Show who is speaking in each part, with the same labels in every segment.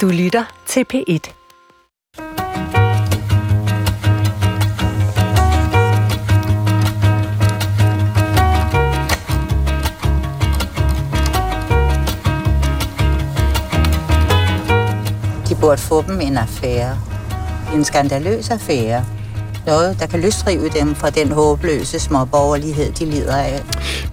Speaker 1: Du lytter til P1.
Speaker 2: De burde få dem en affære. En skandaløs affære. Noget, der kan løsrive dem fra den håbløse småborgerlighed, de lider af.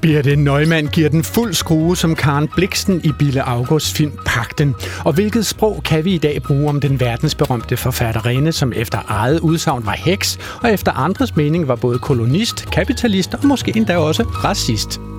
Speaker 3: Birte Nøgman giver den fuld skrue som Karen Bliksen i Bille Augusts film Pakten. Og hvilket sprog kan vi i dag bruge om den verdensberømte forfatterinde, som efter eget udsagn var heks, og efter andres mening var både kolonist, kapitalist og måske endda også racist?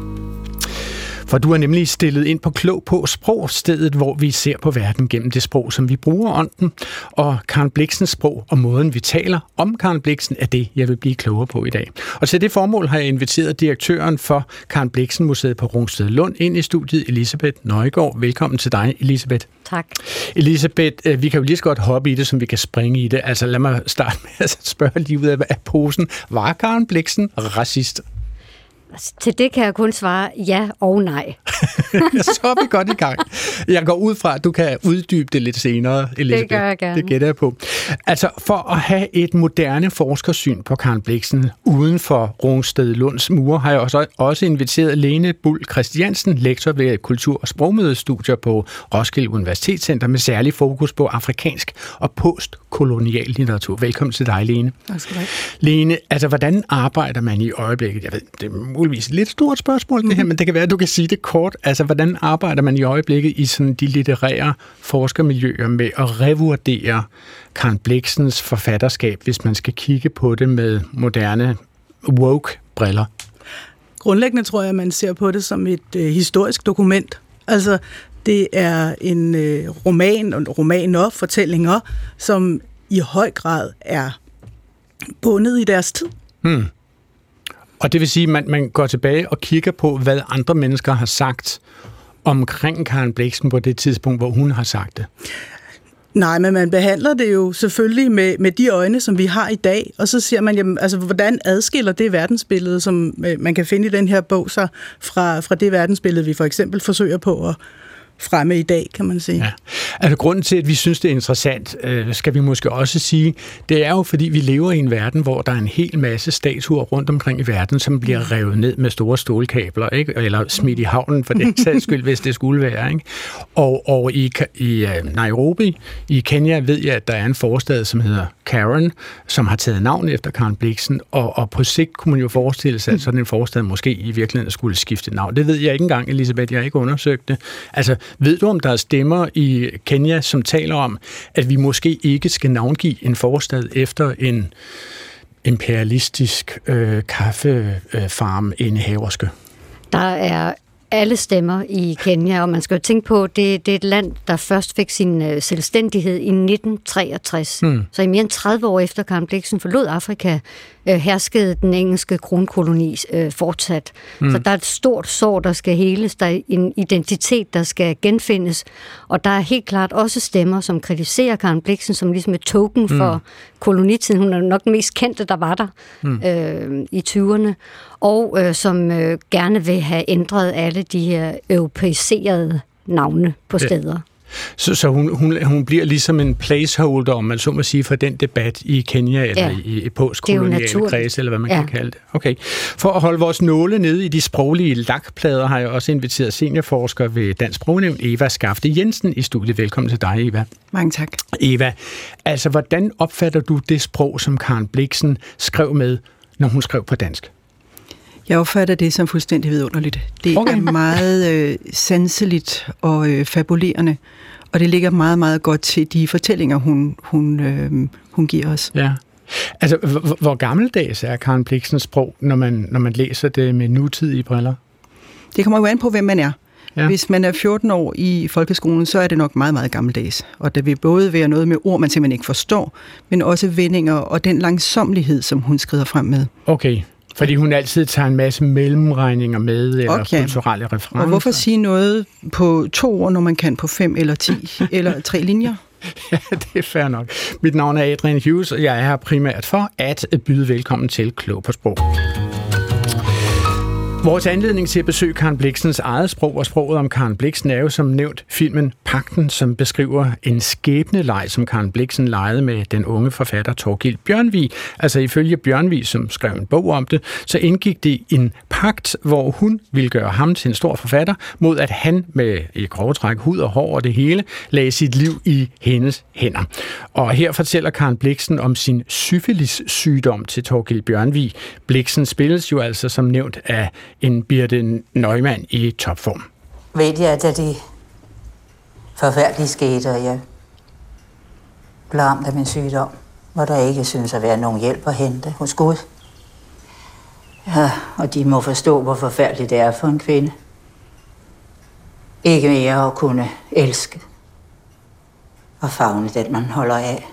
Speaker 3: For du er nemlig stillet ind på Klog på Sprog, stedet hvor vi ser på verden gennem det sprog, som vi bruger ånden. Og Karen Bliksens sprog og måden, vi taler om Karen Bliksen, er det, jeg vil blive klogere på i dag. Og til det formål har jeg inviteret direktøren for Karen Bliksen Museet på Rungsted Lund ind i studiet, Elisabeth Nøjgaard. Velkommen til dig, Elisabeth.
Speaker 4: Tak.
Speaker 3: Elisabeth, øh, vi kan jo lige så godt hoppe i det, som vi kan springe i det. Altså lad mig starte med at spørge lige ud af posen. Var Karen Bliksen racist?
Speaker 4: Til det kan jeg kun svare ja og nej.
Speaker 3: så er vi godt i gang. Jeg går ud fra, at du kan uddybe det lidt senere, Elisabeth.
Speaker 4: Det gør jeg gerne.
Speaker 3: Det gætter jeg på. Altså, for at have et moderne forskersyn på Karen Bliksen uden for Rungsted Lunds mure, har jeg også, også inviteret Lene Bull Christiansen, lektor ved Kultur- og Sprogmødestudier på Roskilde Universitetscenter med særlig fokus på afrikansk og postkolonial litteratur. Velkommen til dig, Lene.
Speaker 5: Tak skal du have.
Speaker 3: Lene, altså, hvordan arbejder man i øjeblikket? Jeg ved, det er muligvis lidt stort spørgsmål, mm-hmm. det her, men det kan være, at du kan sige det kort. Altså, hvordan arbejder man i øjeblikket i sådan de litterære forskermiljøer med at revurdere Karen Bliksens forfatterskab, hvis man skal kigge på det med moderne woke-briller?
Speaker 5: Grundlæggende tror jeg, at man ser på det som et øh, historisk dokument. Altså, det er en øh, roman, og romaner, fortællinger, som i høj grad er bundet i deres tid.
Speaker 3: Hmm. Og det vil sige, at man, man går tilbage og kigger på, hvad andre mennesker har sagt omkring Karen Bliksen på det tidspunkt, hvor hun har sagt det.
Speaker 5: Nej, men man behandler det jo selvfølgelig med, med de øjne, som vi har i dag, og så siger man, jamen, altså, hvordan adskiller det verdensbillede, som øh, man kan finde i den her bog, så fra, fra det verdensbillede, vi for eksempel forsøger på at, fremme i dag, kan man sige. Ja.
Speaker 3: Altså grunden til, at vi synes, det er interessant, øh, skal vi måske også sige, det er jo, fordi vi lever i en verden, hvor der er en hel masse statuer rundt omkring i verden, som bliver revet ned med store stålkabler, ikke? eller smidt i havnen, for den sags skyld, hvis det skulle være. Ikke? Og, og i, i uh, Nairobi, i Kenya, ved jeg, at der er en forstad, som hedder Karen, som har taget navn efter Karen Bliksen, og, og på sigt kunne man jo forestille sig, at sådan en forstad måske i virkeligheden skulle skifte navn. Det ved jeg ikke engang, Elisabeth, jeg har ikke undersøgt det. Altså, ved du, om der er stemmer i Kenya, som taler om, at vi måske ikke skal navngive en forstad efter en imperialistisk øh, kaffefarm indehaverske?
Speaker 4: Der er alle stemmer i Kenya, og man skal jo tænke på, det, det er et land, der først fik sin øh, selvstændighed i 1963. Mm. Så i mere end 30 år efter Karen Bliksen forlod Afrika, øh, herskede den engelske kronkoloni øh, fortsat. Mm. Så der er et stort sår, der skal heles, der er en identitet, der skal genfindes, og der er helt klart også stemmer, som kritiserer Karen Bliksen som ligesom et token mm. for kolonitiden. Hun er nok den mest kendte, der var der mm. øh, i 20'erne, og øh, som øh, gerne vil have ændret alle de her europæiserede navne på steder. Ja.
Speaker 3: Så, så hun, hun, hun bliver ligesom en placeholder, om man så må sige, for den debat i Kenya eller ja. i, i postkoloniale kreds, eller hvad man ja. kan kalde det. Okay. For at holde vores nåle nede i de sproglige lakplader, har jeg også inviteret seniorforsker ved Dansk Sprognævn, Eva Skafte Jensen, i studiet. Velkommen til dig, Eva.
Speaker 6: Mange tak.
Speaker 3: Eva, altså hvordan opfatter du det sprog, som Karen Bliksen skrev med, når hun skrev på dansk?
Speaker 6: Jeg opfatter det som fuldstændig vidunderligt. Det okay. er meget øh, sanseligt og øh, fabulerende, og det ligger meget, meget godt til de fortællinger, hun, hun, øh, hun giver os.
Speaker 3: Ja. Altså, hvor gammeldags er Karen Bliksens sprog, når man, når man læser det med nutidige briller?
Speaker 6: Det kommer jo an på, hvem man er. Ja. Hvis man er 14 år i folkeskolen, så er det nok meget, meget gammeldags. Og der vil både være noget med ord, man simpelthen ikke forstår, men også vendinger og den langsomlighed, som hun skrider frem med.
Speaker 3: Okay, fordi hun altid tager en masse mellemregninger med, eller okay. kulturelle referencer.
Speaker 6: Og hvorfor sige noget på to ord, når man kan på fem eller ti, eller tre linjer?
Speaker 3: Ja, det er fair nok. Mit navn er Adrian Hughes, og jeg er her primært for at byde velkommen til Klog på Sprog. Vores anledning til at besøge Karen Bliksens eget sprog og sproget om Karen Bliksen er jo som nævnt filmen Pakten, som beskriver en skæbneleg, som Karen Bliksen legede med den unge forfatter Torgild Bjørnvi. Altså ifølge Bjørnvi, som skrev en bog om det, så indgik det en pagt, hvor hun ville gøre ham til en stor forfatter, mod at han med i grove træk hud og hår og det hele, lagde sit liv i hendes hænder. Og her fortæller Karen Bliksen om sin syfilis-sygdom til Torgild Bjørnvi. Bliksen spilles jo altså som nævnt af en Birte Neumann i topform.
Speaker 2: Ved jeg, at det forfærdelige skete, og jeg blev ramt af min sygdom, hvor der ikke synes at være nogen hjælp at hente hos Gud. Ja, og de må forstå, hvor forfærdeligt det er for en kvinde. Ikke mere at kunne elske og fagne den, man holder af.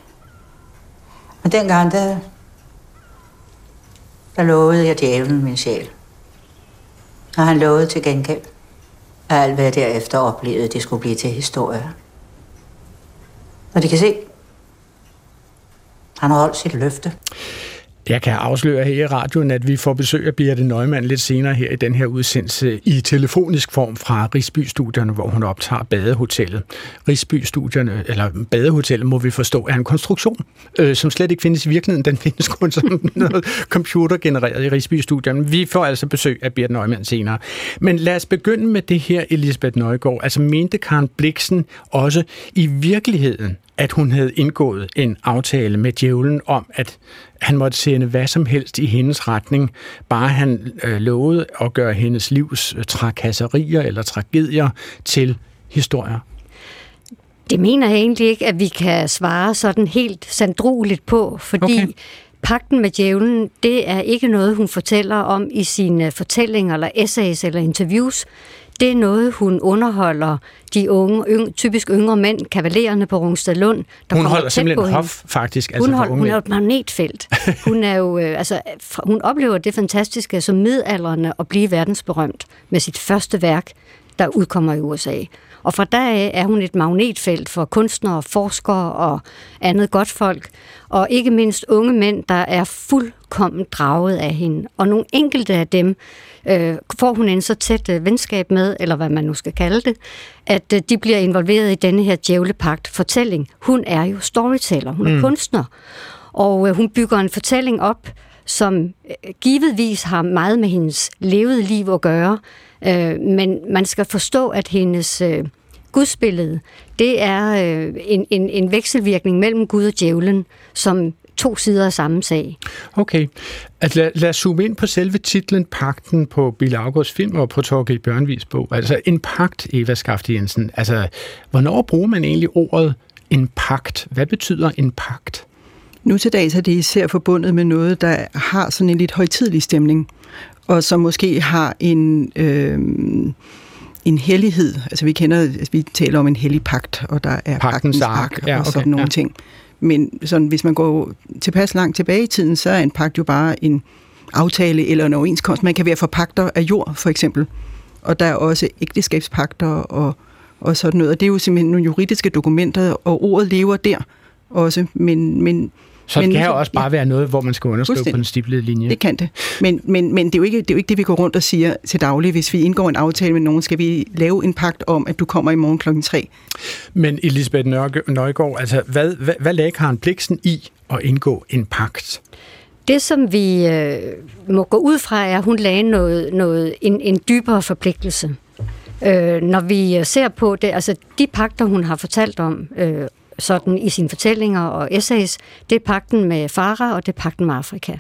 Speaker 2: Men dengang, der, der lovede jeg djævlen min sjæl. Og han lovede til gengæld, at alt hvad jeg derefter oplevede, det skulle blive til historie. Og de kan se, han har holdt sit løfte.
Speaker 3: Jeg kan afsløre her i radioen, at vi får besøg af Birte Nøgman lidt senere her i den her udsendelse i telefonisk form fra Rigsby-studierne, hvor hun optager badehotellet. Rigsby-studierne, eller badehotellet, må vi forstå, er en konstruktion, øh, som slet ikke findes i virkeligheden. Den findes kun som noget computergenereret i Rigsby-studierne. Vi får altså besøg af Birte Nøgman senere. Men lad os begynde med det her, Elisabeth Nøjgaard. Altså mente Karen Bliksen også i virkeligheden, at hun havde indgået en aftale med djævlen om, at han måtte sende hvad som helst i hendes retning, bare han øh, lovede at gøre hendes livs øh, trakasserier eller tragedier til historier.
Speaker 4: Det mener jeg egentlig ikke, at vi kan svare sådan helt sandroligt på, fordi okay. Pakten med djævlen, det er ikke noget, hun fortæller om i sine fortællinger eller essays eller interviews det er noget, hun underholder de unge, yng, typisk yngre mænd, kavalererne på Rungsted Lund.
Speaker 3: Der hun holder simpelthen hof, faktisk.
Speaker 4: Altså hun, hold, hun er et magnetfelt. hun, er jo, øh, altså, hun oplever det fantastiske som midaldrende at blive verdensberømt med sit første værk, der udkommer i USA. Og fra der af er hun et magnetfelt for kunstnere, forskere og andet godt folk, og ikke mindst unge mænd, der er fuldkommen draget af hende. Og nogle enkelte af dem øh, får hun en så tæt øh, venskab med, eller hvad man nu skal kalde det, at øh, de bliver involveret i denne her djævlepagt-fortælling. Hun er jo storyteller, hun er mm. kunstner, og øh, hun bygger en fortælling op, som øh, givetvis har meget med hendes levede liv at gøre, øh, men man skal forstå, at hendes øh, gudsbillede, det er øh, en, en, en vekselvirkning mellem Gud og djævlen, som to sider af samme sag.
Speaker 3: Okay. At lad, lad os zoome ind på selve titlen Pakten på Bill August film og på Torgild Bjørnvis bog. Altså en pagt, Eva Skafte Jensen. Altså, hvornår bruger man egentlig ordet en pagt? Hvad betyder en pagt?
Speaker 6: Nu til dags er det især forbundet med noget, der har sådan en lidt højtidlig stemning, og som måske har en... Øh, en hellighed. Altså vi kender, altså, vi taler om en hellig pagt, og der er pagtens ark ja, okay, og sådan nogle ja. ting. Men sådan, hvis man går tilpas langt tilbage i tiden, så er en pagt jo bare en aftale eller en overenskomst. Man kan være forpagter af jord, for eksempel. Og der er også ægteskabspagter og, og sådan noget. Og det er jo simpelthen nogle juridiske dokumenter, og ordet lever der også. Men, men
Speaker 3: så men, det kan jo også bare ja, være noget, hvor man skal underskrive på en stiplede linje.
Speaker 6: Det kan det. Men, men, men det, er jo ikke, det er jo ikke det, vi går rundt og siger til daglig. Hvis vi indgår en aftale med nogen, skal vi lave en pagt om, at du kommer i morgen klokken 3.
Speaker 3: Men Elisabeth Nøjgaard, altså, hvad, hvad, hvad lagde Karen Bliksen i at indgå en pagt?
Speaker 4: Det, som vi øh, må gå ud fra, er, at hun lagde noget, noget, en, en dybere forpligtelse. Øh, når vi ser på det, altså de pakter, hun har fortalt om, øh, sådan i sine fortællinger og essays, det er pakten med Farah, og det er pakten med Afrika.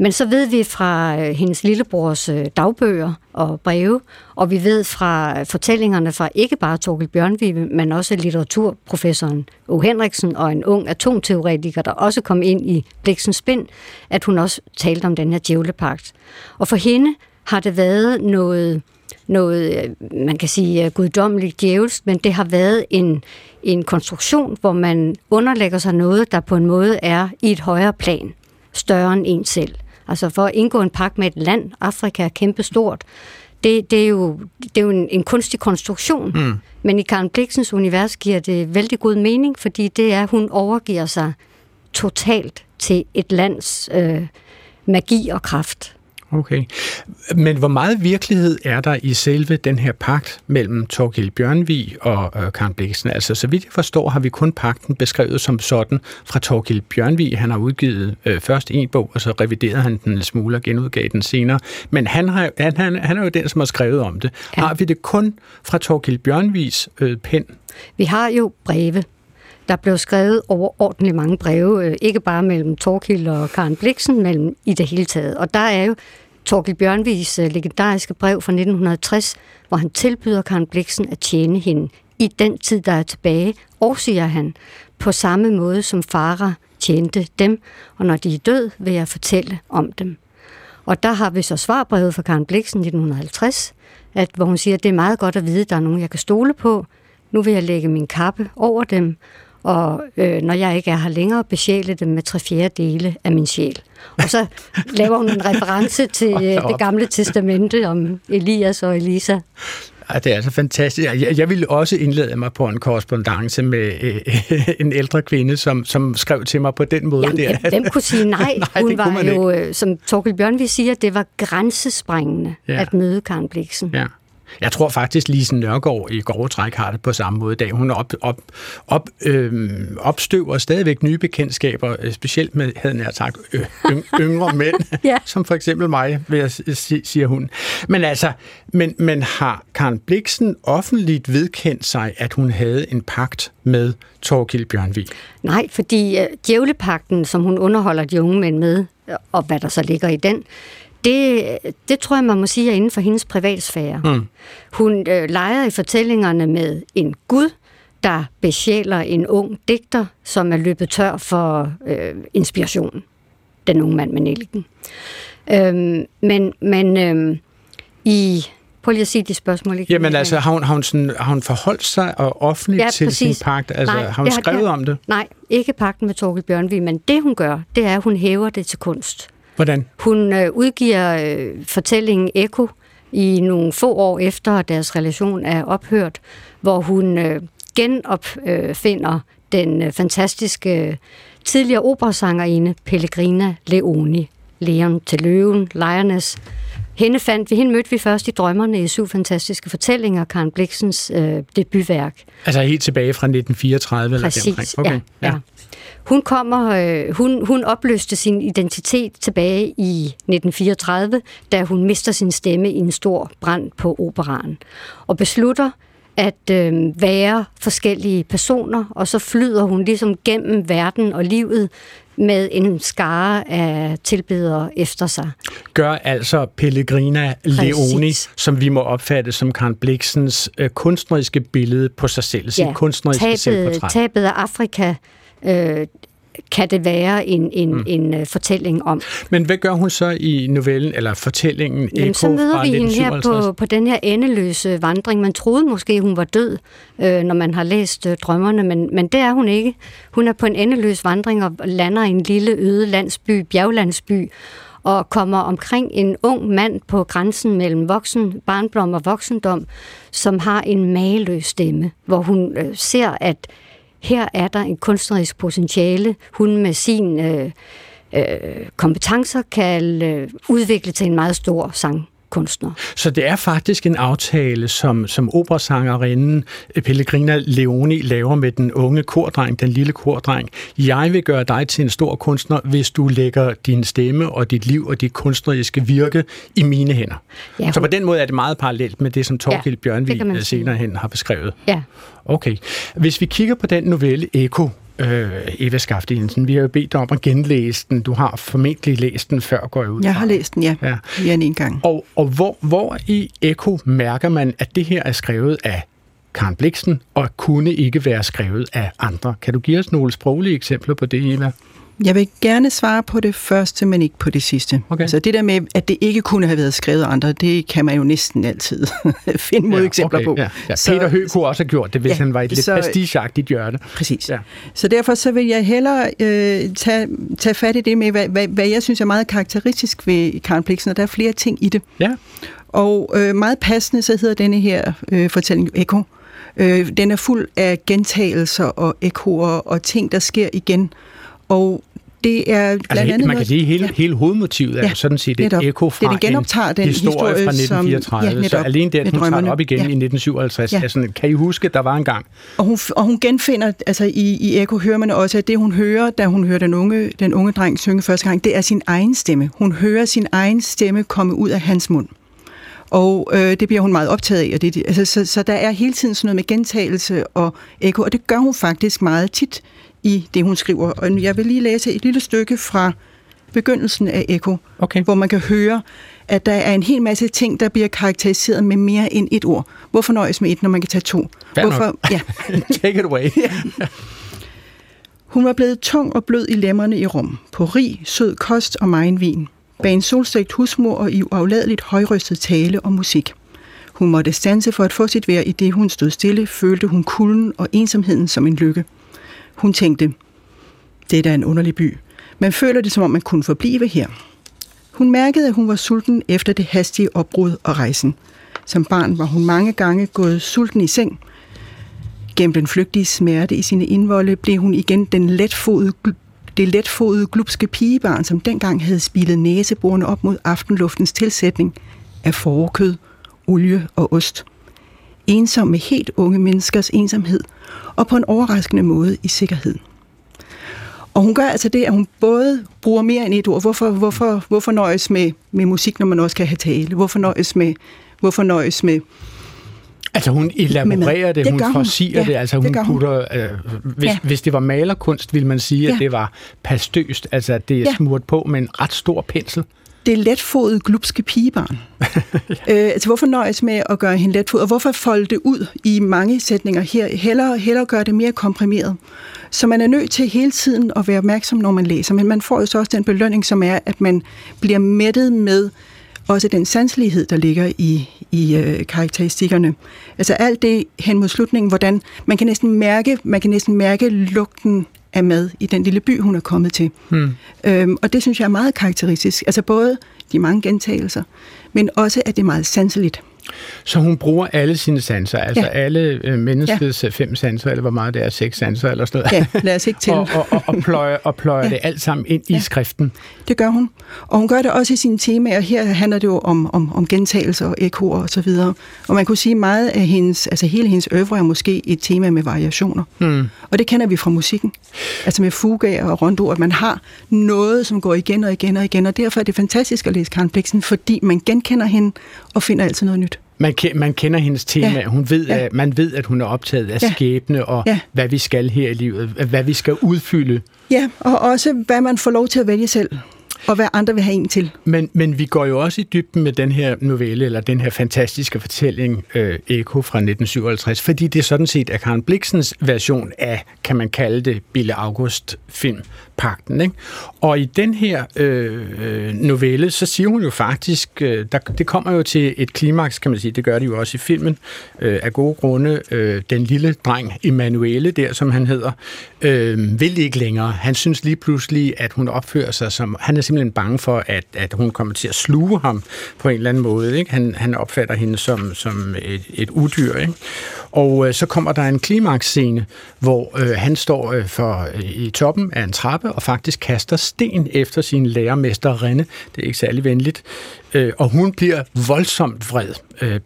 Speaker 4: Men så ved vi fra øh, hendes lillebrors øh, dagbøger og breve, og vi ved fra øh, fortællingerne fra ikke bare Torkel Bjørnvig, men også litteraturprofessoren O. Henriksen og en ung atomteoretiker, der også kom ind i Bliksens Spind, at hun også talte om den her djævlepagt. Og for hende har det været noget, noget man kan sige guddommeligt djævelsk, men det har været en, en konstruktion, hvor man underlægger sig noget, der på en måde er i et højere plan, større end en selv. Altså for at indgå en pagt med et land, Afrika er kæmpestort, det, det er jo, det er jo en, en kunstig konstruktion. Mm. Men i Karen Bliksens univers giver det vældig god mening, fordi det er, at hun overgiver sig totalt til et lands øh, magi og kraft.
Speaker 3: Okay. Men hvor meget virkelighed er der i selve den her pagt mellem Torgild Bjørnvig og øh, Karen Bliksen? Altså, så vidt jeg forstår, har vi kun pakten beskrevet som sådan fra Torgild Bjørnvig. Han har udgivet øh, først en bog, og så reviderede han den en smule og genudgav den senere. Men han, har, han, han, han er jo den, som har skrevet om det. Ja. Har vi det kun fra Torgild Bjørnvigs øh, pen?
Speaker 4: Vi har jo breve. Der blev skrevet overordentligt mange breve, øh, ikke bare mellem Torkild og Karen Bliksen, men i det hele taget. Og der er jo Torkild Bjørnvigs øh, legendariske brev fra 1960, hvor han tilbyder Karen Bliksen at tjene hende i den tid, der er tilbage, og siger han, på samme måde som farer tjente dem, og når de er død, vil jeg fortælle om dem. Og der har vi så svarbrevet fra Karen Bliksen 1950, at, hvor hun siger, at det er meget godt at vide, at der er nogen, jeg kan stole på. Nu vil jeg lægge min kappe over dem, og øh, når jeg ikke er her længere, besjæle dem med tre fjerde dele af min sjæl. Og så laver hun en reference til øh, det gamle testamente om Elias og Elisa.
Speaker 3: Ja, det er altså fantastisk. Jeg, jeg ville også indlede mig på en korrespondence med øh, en ældre kvinde, som, som skrev til mig på den måde.
Speaker 4: Jamen,
Speaker 3: der.
Speaker 4: Hvem kunne sige nej? nej hun var jo, ikke. Øh, som Torkel Bjørnvi siger, det var grænsesprængende ja. at møde Karen Bliksen.
Speaker 3: Ja. Jeg tror faktisk, Lise Nørgaard i grove træk har det på samme måde i dag. Hun op, op, op, øh, opstøver stadigvæk nye bekendtskaber, øh, specielt med, havde jeg sagt, yngre mænd, ja. som for eksempel mig, vil jeg, siger hun. Men altså, men, men har Karen Bliksen offentligt vedkendt sig, at hun havde en pagt med Torkild Bjørnvig?
Speaker 4: Nej, fordi djævlepakten, som hun underholder de unge mænd med, og hvad der så ligger i den, det, det tror jeg, man må sige er inden for hendes privatsfære. Mm. Hun øh, leger i fortællingerne med en gud, der besjæler en ung digter, som er løbet tør for øh, inspiration. Den unge mand med nælken. Øhm, men men øhm, i... Prøv lige at sige de spørgsmål igen.
Speaker 3: Jamen altså, har hun, har hun, sådan, har hun forholdt sig og offentligt ja, til præcis. sin pagt? Altså, nej, har hun skrevet det, om det?
Speaker 4: Nej, ikke pagten med Torkel Bjørnvig, men det hun gør, det er, at hun hæver det til kunst.
Speaker 3: Hvordan?
Speaker 4: Hun øh, udgiver øh, fortællingen Eko i nogle få år efter deres relation er ophørt, hvor hun øh, genopfinder den øh, fantastiske øh, tidligere operasangerinde Pellegrina Leoni. Leon til løven, Lioness. Hende fandt vi, hende mødte vi først i Drømmerne i syv fantastiske fortællinger, Karen Bliksens øh, debutværk.
Speaker 3: Altså helt tilbage fra 1934?
Speaker 4: Præcis,
Speaker 3: eller
Speaker 4: okay. ja. ja. Hun kommer, øh, hun, hun opløste sin identitet tilbage i 1934, da hun mister sin stemme i en stor brand på operan, og beslutter at øh, være forskellige personer, og så flyder hun ligesom gennem verden og livet med en skare af tilbedere efter sig.
Speaker 3: Gør altså Pellegrina Præcis. Leoni, som vi må opfatte som Karen Bliksens øh, kunstneriske billede på sig selv, sit ja, kunstneriske tabet, selvportræt.
Speaker 4: Tabet af Afrika øh, kan det være en, en, mm. en uh, fortælling om.
Speaker 3: Men hvad gør hun så i novellen, eller fortællingen
Speaker 4: Jamen, så møder vi hende her på, på den her endeløse vandring. Man troede måske, hun var død, øh, når man har læst øh, drømmerne, men, men det er hun ikke. Hun er på en endeløs vandring og lander i en lille øde landsby, bjerglandsby, og kommer omkring en ung mand på grænsen mellem voksen, barnblom og voksendom, som har en mageløs stemme, hvor hun øh, ser, at her er der en kunstnerisk potentiale. Hun med sin øh, øh, kompetencer kan øh, udvikle til en meget stor sang kunstner.
Speaker 3: Så det er faktisk en aftale, som, som operasangerinden øh, Pellegrina Leoni laver med den unge kordreng, den lille kordreng. Jeg vil gøre dig til en stor kunstner, hvis du lægger din stemme og dit liv og dit kunstneriske virke i mine hænder. Ja, hun... Så på den måde er det meget parallelt med det, som Torgild ja, Bjørnvig øh, senere hen har beskrevet.
Speaker 4: Ja.
Speaker 3: Okay. Hvis vi kigger på den novelle Eko, øh, Eva Skaft Jensen. Vi har jo bedt dig om at genlæse den. Du har formentlig læst den før, går jeg ud
Speaker 6: Jeg har læst den, ja. ja. Mere end en gang.
Speaker 3: Og, og hvor, hvor i Eko mærker man, at det her er skrevet af Karen Bliksen, og kunne ikke være skrevet af andre. Kan du give os nogle sproglige eksempler på det, Eva?
Speaker 6: Jeg vil gerne svare på det første, men ikke på det sidste. Okay. Altså det der med, at det ikke kunne have været skrevet af andre, det kan man jo næsten altid finde mod ja, eksempler okay, på. Ja,
Speaker 3: ja. Så, Peter Høgh kunne også have gjort det, hvis ja, han var i et lidt prestigeagtigt hjørne.
Speaker 6: Præcis. Ja. Så derfor så vil jeg hellere øh, tage, tage fat i det med, hvad, hvad, hvad jeg synes er meget karakteristisk ved Karen Bliksen, og der er flere ting i det.
Speaker 3: Ja.
Speaker 6: Og øh, meget passende, så hedder denne her øh, fortælling Eko. Øh, den er fuld af gentagelser og ekoer og ting, der sker igen. Og det er blandt
Speaker 3: altså,
Speaker 6: andet...
Speaker 3: Man kan sige, hele,
Speaker 6: ja.
Speaker 3: hele hovedmotivet er
Speaker 6: Ja,
Speaker 3: sådan set et ekko fra
Speaker 6: Det, det genoptager
Speaker 3: en
Speaker 6: den
Speaker 3: historie,
Speaker 6: historie,
Speaker 3: fra
Speaker 6: som-
Speaker 3: 1934.
Speaker 6: ja,
Speaker 3: så
Speaker 6: netop.
Speaker 3: alene det, at hun tager op igen
Speaker 6: Ja.
Speaker 3: i 1957,
Speaker 6: Ja.
Speaker 3: er sådan, kan I huske, der var en gang?
Speaker 6: Og hun, og hun genfinder, altså i, i Eko hører man også, at det hun hører, da hun hører den unge, den unge dreng synge første gang, det er sin egen stemme. Hun hører sin egen stemme komme ud af hans mund. Og øh, det bliver hun meget optaget af. Og det, altså, så, så der er hele tiden sådan noget med gentagelse og ekko, og det gør hun faktisk meget tit i det, hun skriver. Og jeg vil lige læse et lille stykke fra begyndelsen af Ekko,
Speaker 3: Okay.
Speaker 6: hvor man kan høre, at der er en hel masse ting, der bliver karakteriseret med mere end et ord. Hvorfor nøjes med et, når man kan tage to?
Speaker 3: Fair nok.
Speaker 6: Hvorfor, ja,
Speaker 3: Take it away.
Speaker 6: Hun var blevet tung og blød i lemmerne i rum, på rig, sød kost og megen vin, bag en solstegt husmor og i uafladeligt højrystet tale og musik. Hun måtte stanse for at få sit vejr, i det hun stod stille, følte hun kulden og ensomheden som en lykke. Hun tænkte, det er da en underlig by. Man føler det, som om man kunne forblive her. Hun mærkede, at hun var sulten efter det hastige opbrud og rejsen. Som barn var hun mange gange gået sulten i seng, Gennem den flygtige smerte i sine indvolde blev hun igen den letfodede, det letfodede glupske pigebarn, som dengang havde spillet næseborene op mod aftenluftens tilsætning af forekød, olie og ost. Ensom med helt unge menneskers ensomhed, og på en overraskende måde i sikkerhed. Og hun gør altså det, at hun både bruger mere end et ord. Hvorfor, hvorfor, hvorfor nøjes med, med musik, når man også kan have tale? Hvorfor nøjes med, hvorfor nøjes med
Speaker 3: Altså hun elaborerer det,
Speaker 6: Det
Speaker 3: hun
Speaker 6: hun.
Speaker 3: forsiger
Speaker 6: Ja,
Speaker 3: det, altså
Speaker 6: det
Speaker 3: hun
Speaker 6: hun.
Speaker 3: putter, øh, hvis,
Speaker 6: Ja.
Speaker 3: hvis det var malerkunst, ville man sige, at
Speaker 6: Ja.
Speaker 3: det var pastøst, altså at det er
Speaker 6: Ja.
Speaker 3: smurt på med en ret stor pensel.
Speaker 6: Det letfodede glupske pigebarn. øh, altså, hvorfor nøjes med at gøre hende letfodet, og hvorfor folde det ud i mange sætninger her? Hellere, hellere gøre det mere komprimeret. Så man er nødt til hele tiden at være opmærksom, når man læser, men man får jo så også den belønning, som er, at man bliver mættet med også den sanselighed, der ligger i, i øh, karakteristikkerne. Altså alt det hen mod slutningen, hvordan man kan næsten mærke, man kan næsten mærke lugten af mad i den lille by, hun er kommet til.
Speaker 3: Hmm.
Speaker 6: Øhm, og det synes jeg er meget karakteristisk. Altså både de mange gentagelser, men også at det er meget sanseligt.
Speaker 3: Så hun bruger alle sine sanser, altså
Speaker 6: Ja.
Speaker 3: alle øh, menneskets ja. fem sanser, eller hvor meget det er, seks sanser eller sådan noget.
Speaker 6: Ja, lad os ikke til.
Speaker 3: og, og, og, og pløjer, og pløjer ja. Det alt sammen ind i
Speaker 6: Ja.
Speaker 3: skriften.
Speaker 6: Det gør hun. Og hun gør det også i sine temaer. Her handler det jo om, om, om gentagelser og ekoer og så videre. Og man kunne sige meget af hendes, altså hele hendes øvre er måske et tema med variationer.
Speaker 3: Hmm.
Speaker 6: Og det kender vi fra musikken. Altså med fugaer og rondo, at man har noget, som går igen og igen og igen. Og derfor er det fantastisk at læse Karen Blixen, fordi man genkender hende og finder altid noget nyt.
Speaker 3: Man, ke- man kender hendes tema, ja. Hun ved,
Speaker 6: Ja.
Speaker 3: at, man ved, at hun er optaget af
Speaker 6: Ja.
Speaker 3: skæbne og
Speaker 6: Ja.
Speaker 3: hvad vi skal her i livet, hvad vi skal udfylde.
Speaker 6: Ja, og også hvad man får lov til at vælge selv, og hvad andre vil have en til.
Speaker 3: Men, men vi går jo også i dybden med den her novelle, eller den her fantastiske fortælling, øh, Eko fra 1957, fordi det er sådan set er Karen Bliksens version af, kan man kalde det, Bille August filmpakten. Ikke? Og i den her øh, øh, novelle, så siger hun jo faktisk, øh, der, det kommer jo til et klimaks, kan man sige, det gør det jo også i filmen, øh, af gode grunde, øh, den lille dreng Emanuele der, som han hedder, øh, vil ikke længere. Han synes lige pludselig, at hun opfører sig som, han er simpelthen bange for, at, at hun kommer til at sluge ham på en eller anden måde. Ikke? Han, han opfatter hende som, som et, et udyr. Ikke? Og øh, så kommer der en klimaksscene, hvor øh, han står øh, for, øh, i toppen af en trappe og faktisk kaster sten efter sin lærermester Renne. Det er ikke særlig venligt. Øh, og hun bliver voldsomt vred, øh,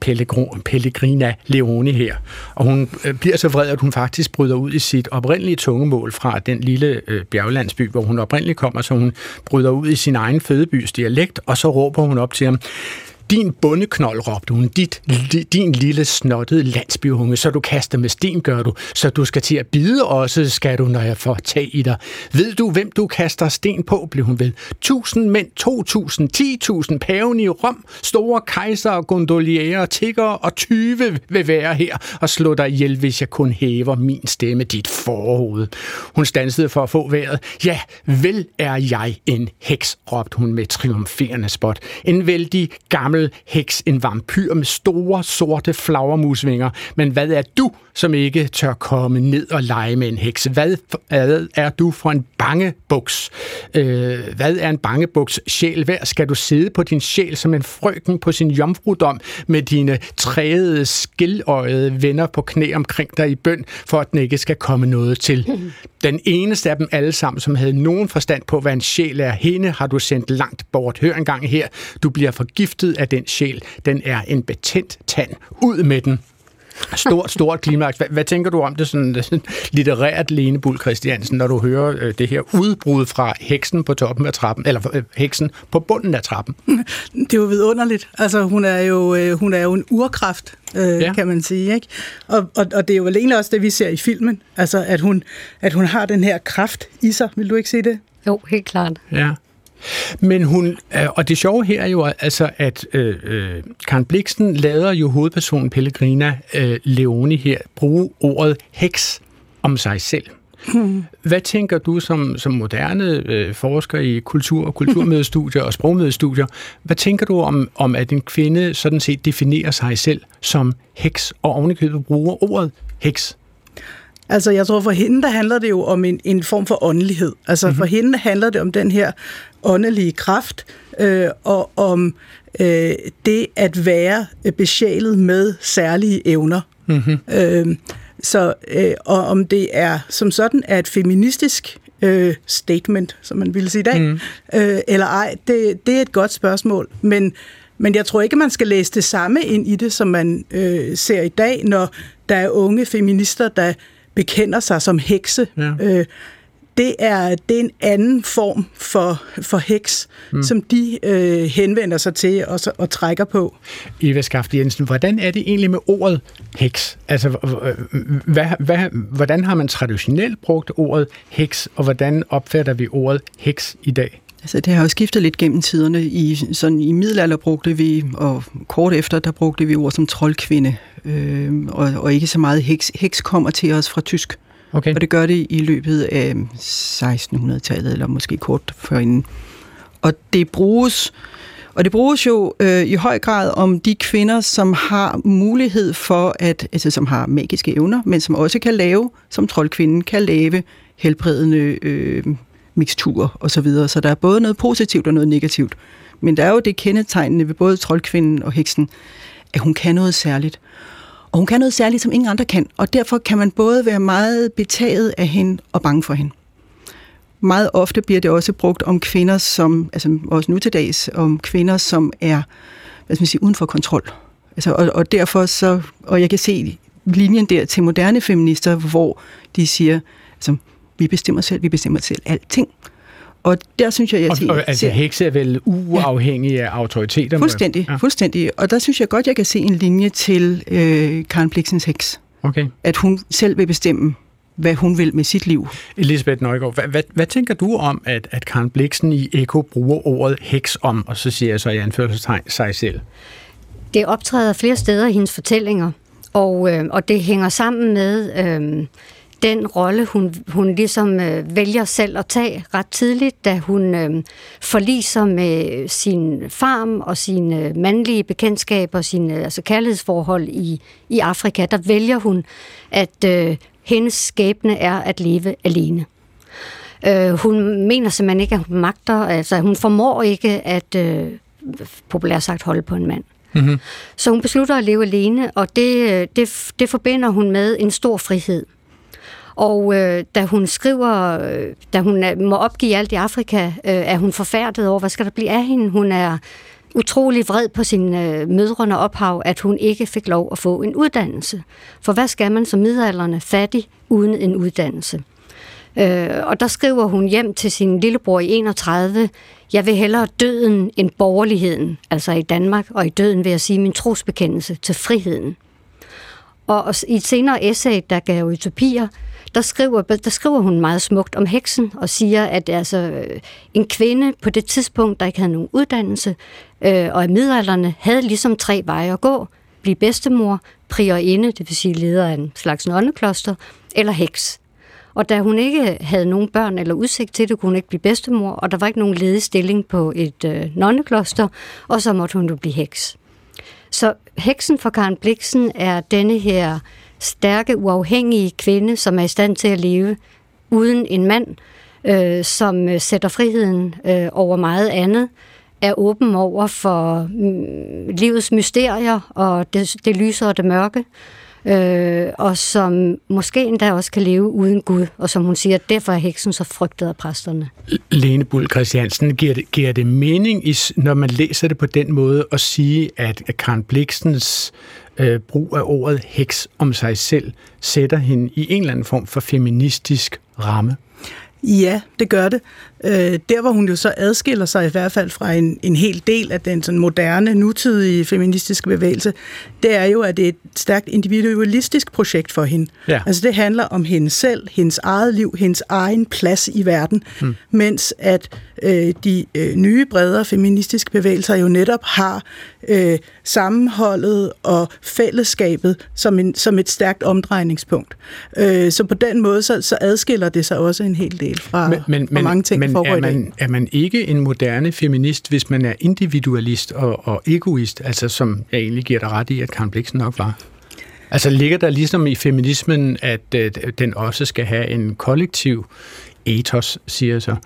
Speaker 3: Pellegrina Leone her. Og hun øh, bliver så vred, at hun faktisk bryder ud i sit oprindelige tungemål fra den lille øh, bjerglandsby, hvor hun oprindeligt kommer, så hun bryder ud i sin egen fødebys dialekt, og så råber hun op til ham, din bundeknold, råbte hun, dit, li, din lille snottede landsbyhunge, så du kaster med sten, gør du, så du skal til at bide også, skal du, når jeg får tag i dig. Ved du, hvem du kaster sten på, blev hun ved. Tusind mænd, to tusind, ti tusind, paven i Rom, store kejser, gondoliere, tigger og tyve vil være her og slå dig ihjel, hvis jeg kun hæver min stemme, dit forhoved. Hun stansede for at få vejret. Ja, vel er jeg en heks, råbte hun med triumferende spot. En vældig gammel heks, en vampyr med store, sorte flagermusvinger. Men hvad er du, som ikke tør komme ned og lege med en heks? Hvad er du for en bangebuks? Øh, hvad er en bangebuks sjæl værd? Skal du sidde på din sjæl som en frøken på sin jomfrudom med dine træede, skildøjede venner på knæ omkring dig i bøn, for at den ikke skal komme noget til? Den eneste af dem alle sammen, som havde nogen forstand på, hvad en sjæl er, hende har du sendt langt bort. Hør engang her, du bliver forgiftet af den sjæl. Den er en betændt tand. Ud med den. Stort, stort klimaks. Hvad, hvad tænker du om det sådan, litterært, Lene Bull Christiansen, når du hører øh, det her udbrud fra heksen på toppen af trappen, eller øh, heksen på bunden af trappen?
Speaker 5: Det er jo vidunderligt. Altså, hun er jo, øh, hun er jo en urkraft, øh, ja. kan man sige. Ikke? Og, og, og det er jo vel egentlig også det, vi ser i filmen. Altså, at hun, at hun har den her kraft i sig. Vil du ikke se det?
Speaker 4: Jo, helt klart.
Speaker 3: Ja. Men hun, øh, og det sjove her er jo altså, at øh, øh, Karen Bliksen lader jo hovedpersonen Pellegrina øh, Leoni her bruge ordet heks om sig selv. Hmm. Hvad tænker du som, som moderne øh, forsker i kultur og kulturmødestudier og sprogmødestudier, hvad tænker du om, om, at en kvinde sådan set definerer sig selv som heks, og ovenikøbet bruger ordet heks?
Speaker 5: Altså, jeg tror, for hende, der handler det jo om en, en form for åndelighed. Altså, mm-hmm. for hende handler det om den her åndelige kraft, øh, og om øh, det at være besjælet med særlige evner. Mm-hmm. Øh, så, øh, og om det er som sådan er et feministisk øh, statement, som man ville sige i dag, mm. øh, eller ej, det, det er et godt spørgsmål. Men, men jeg tror ikke, man skal læse det samme ind i det, som man øh, ser i dag, når der er unge feminister, der bekender sig som hekse. Ja. Øh, det er, det er en anden form for, for heks, mm. som de øh, henvender sig til og, og trækker på.
Speaker 3: Eva Skaft Jensen, hvordan er det egentlig med ordet heks? Altså, hvad, hvad, hvordan har man traditionelt brugt ordet heks, og hvordan opfatter vi ordet heks i dag?
Speaker 6: Altså, det har jo skiftet lidt gennem tiderne. I, sådan, I middelalder brugte vi, og kort efter, der brugte vi ord som troldkvinde, øh, og, og ikke så meget heks. Heks kommer til os fra tysk. Okay. Og det gør det i løbet af 1600-tallet, eller måske kort forinden. Og det bruges, og det bruges jo øh, i høj grad om de kvinder, som har mulighed for at, altså som har magiske evner, men som også kan lave, som troldkvinden kan lave helbredende øh, miksturer osv. Så, videre. så der er både noget positivt og noget negativt. Men der er jo det kendetegnende ved både troldkvinden og heksen, at hun kan noget særligt. Og hun kan noget særligt, som ingen andre kan, og derfor kan man både være meget betaget af hende og bange for hende. Meget ofte bliver det også brugt om kvinder, som, altså også nu til dags, om kvinder, som er, hvad skal man sige, uden for kontrol. Altså, og, og derfor så, og jeg kan se linjen der til moderne feminister, hvor de siger, altså, vi bestemmer selv, vi bestemmer selv alting. Og der synes jeg, jeg
Speaker 3: siger... Og, og altså, hekse er vel uafhængige ja. af autoriteter?
Speaker 6: Fuldstændig, ja. fuldstændig. Og der synes jeg godt, jeg kan se en linje til øh, Karen Bliksens heks. Okay. At hun selv vil bestemme, hvad hun vil med sit liv.
Speaker 3: Elisabeth Nøjgaard, hvad, hvad, hvad tænker du om, at, at Karen Bliksen i Eko bruger ordet heks om, og så siger jeg så i anførselstegn sig selv?
Speaker 4: Det optræder flere steder i hendes fortællinger, og, øh, og det hænger sammen med... Øh, den rolle, hun, hun ligesom øh, vælger selv at tage ret tidligt, da hun øh, forliser med sin farm og sine øh, mandlige bekendtskaber, sine øh, altså kærlighedsforhold i, i Afrika, der vælger hun, at øh, hendes skæbne er at leve alene. Øh, hun mener simpelthen ikke, at hun magter, altså hun formår ikke at, øh, populært sagt, holde på en mand. Mm-hmm. Så hun beslutter at leve alene, og det, øh, det, det forbinder hun med en stor frihed. Og øh, da hun skriver, øh, da hun er, må opgive alt i Afrika, øh, er hun forfærdet over, hvad skal der blive af hende? Hun er utrolig vred på sin øh, mødrene ophav, at hun ikke fik lov at få en uddannelse. For hvad skal man som midalderne fattig uden en uddannelse? Øh, og der skriver hun hjem til sin lillebror i 31, jeg vil hellere døden end borgerligheden, altså i Danmark, og i døden vil jeg sige min trosbekendelse til friheden. Og i et senere essay, der gav utopier, der skriver, der skriver hun meget smukt om heksen og siger, at altså, øh, en kvinde på det tidspunkt, der ikke havde nogen uddannelse, øh, og i middelalderne havde ligesom tre veje at gå. Blive bedstemor, priorinde, det vil sige leder af en slags nonnekloster, eller heks. Og da hun ikke havde nogen børn eller udsigt til det, kunne hun ikke blive bedstemor, og der var ikke nogen ledig stilling på et øh, nonnekloster, og så måtte hun jo blive heks. Så heksen for Karen Bliksen er denne her stærke, uafhængige kvinde, som er i stand til at leve uden en mand, øh, som øh, sætter friheden øh, over meget andet, er åben over for mm, livets mysterier og det, det lyse og det mørke, øh, og som måske endda også kan leve uden Gud, og som hun siger, derfor er heksen så frygtet af præsterne.
Speaker 3: Lene Bull Christiansen, giver det, giver det mening, når man læser det på den måde, at sige, at Karen Bliksens øh, Øh, brug af ordet heks om sig selv sætter hende i en eller anden form for feministisk ramme?
Speaker 5: Ja, det gør det. Øh, der, hvor hun jo så adskiller sig i hvert fald fra en, en hel del af den sådan moderne, nutidige feministiske bevægelse, det er jo, at det er et stærkt individualistisk projekt for hende. Ja. Altså det handler om hende selv, hendes eget liv, hendes egen plads i verden, hmm. mens at øh, de øh, nye, bredere feministiske bevægelser jo netop har øh, sammenholdet og fællesskabet som, en, som et stærkt omdrejningspunkt. Øh, så på den måde, så, så adskiller det sig også en hel del fra, men, men, fra mange ting,
Speaker 3: men er man, er man ikke en moderne feminist, hvis man er individualist og, og egoist, altså som jeg egentlig giver dig ret i, at Karen Bliksen nok var? Altså ligger der ligesom i feminismen, at øh, den også skal have en kollektiv ethos, siger jeg så?